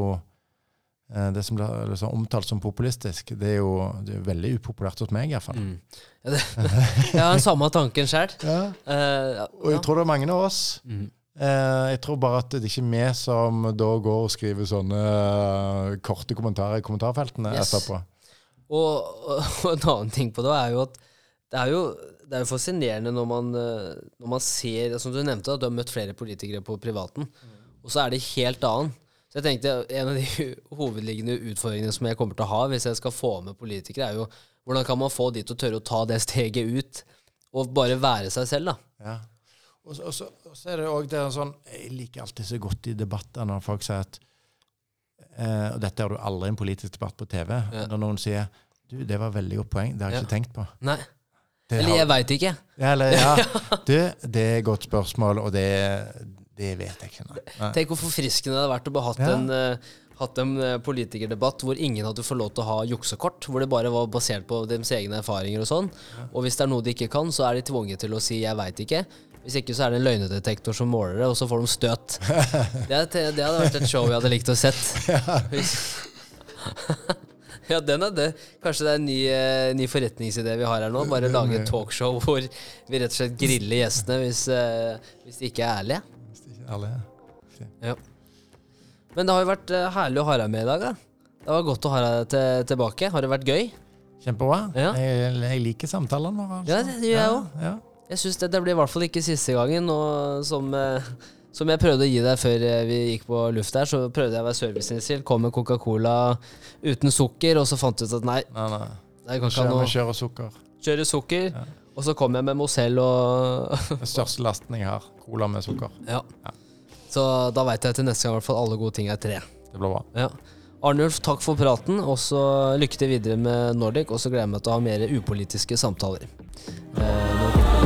[SPEAKER 2] eh, Det som blir liksom omtalt som populistisk, det er jo det er veldig upopulært hos meg, iallfall.
[SPEAKER 1] Mm. Ja, det, (laughs) jeg har den samme tanken sjøl.
[SPEAKER 2] Ja.
[SPEAKER 1] Uh,
[SPEAKER 2] Og jeg tror det er mange av oss.
[SPEAKER 1] Mm.
[SPEAKER 2] Eh, jeg tror bare at det er ikke vi som da går og skriver sånne uh, korte kommentarer i kommentarfeltene
[SPEAKER 1] Yes.
[SPEAKER 2] etterpå.
[SPEAKER 1] Og, og, (laughs) og en annen ting på det er jo at det er jo, det er jo fascinerende når man, eh, når man ser Som du nevnte, at du har møtt flere politikere på privaten, og så er det helt annet. Så jeg tenkte En av de (laughs) hovedliggende utfordringene som jeg kommer til å ha hvis jeg skal få med politikere, er jo hvordan kan man få de til å tørre å ta det steget ut og bare være seg selv, da.
[SPEAKER 2] Ja. Og så, og så, er det òg sånn Jeg liker alltid så godt i debatter når folk sier at eh, Og dette har du aldri en politisk debatt på TV.
[SPEAKER 1] Ja.
[SPEAKER 2] Når noen sier du, det var veldig godt poeng, det har jeg
[SPEAKER 1] Ja.
[SPEAKER 2] ikke tenkt på.
[SPEAKER 1] Nei.
[SPEAKER 2] Det
[SPEAKER 1] Eller
[SPEAKER 2] har-
[SPEAKER 1] jeg veit ikke.
[SPEAKER 2] Ja, eller, ja. (laughs) Du, det er et godt spørsmål, og det, det vet jeg ikke. Nei. Nei.
[SPEAKER 1] Tenk hvor forfriskende det hadde vært å bare hatt
[SPEAKER 2] Ja.
[SPEAKER 1] en, uh, hatt en eh, politikerdebatt hvor ingen hadde fått lov til å ha juksekort, hvor det bare var basert på deres egne erfaringer og sånn. Og hvis det er noe de ikke kan, så er de tvunget til å si 'jeg veit ikke'. Hvis ikke så er det en løgnedetektor som måler det, og så får de støt. Det, er- det hadde vært et show jeg hadde likt å sett. (laughs) Ja, den er det. Kanskje det er en ny, eh, ny forretningsidé vi har her nå. Bare lage et talkshow hvor vi rett og slett griller gjestene hvis, eh, hvis de ikke er ærlige.
[SPEAKER 2] Hvis de ikke alle ja.
[SPEAKER 1] Men det har jo vært eh, herlig å ha deg med i dag. Da. Det var godt å ha deg til, tilbake. Har det vært gøy?
[SPEAKER 2] Kjempebra.
[SPEAKER 1] Ja.
[SPEAKER 2] Jeg, jeg liker samtalene våre. altså.
[SPEAKER 1] Ja, det, gjør jeg òg.
[SPEAKER 2] Ja,
[SPEAKER 1] Jeg syns det, det blir i hvert fall ikke siste gangen. Og som, eh, som jeg prøvde å gi deg før eh, vi gikk på luft her, så prøvde jeg å være serviceinnstilt. Kom med Coca-Cola uten sukker, og så fant jeg ut at nei,
[SPEAKER 2] Nei, nei.
[SPEAKER 1] jeg kan
[SPEAKER 2] Kjør,
[SPEAKER 1] noe
[SPEAKER 2] Kjøre sukker.
[SPEAKER 1] Kjøre sukker.
[SPEAKER 2] Ja.
[SPEAKER 1] Og så kom jeg med Mozell og
[SPEAKER 2] Den største lasten jeg har. Cola med sukker.
[SPEAKER 1] Ja. (laughs)
[SPEAKER 2] Ja.
[SPEAKER 1] Så da veit jeg til neste gang i hvert fall alle gode ting er tre.
[SPEAKER 2] Det blir bra.
[SPEAKER 1] Ja. Arnulf, takk for praten, og så lykke til videre med Nordic. Og så gleder jeg meg til å ha mer upolitiske samtaler. Eh,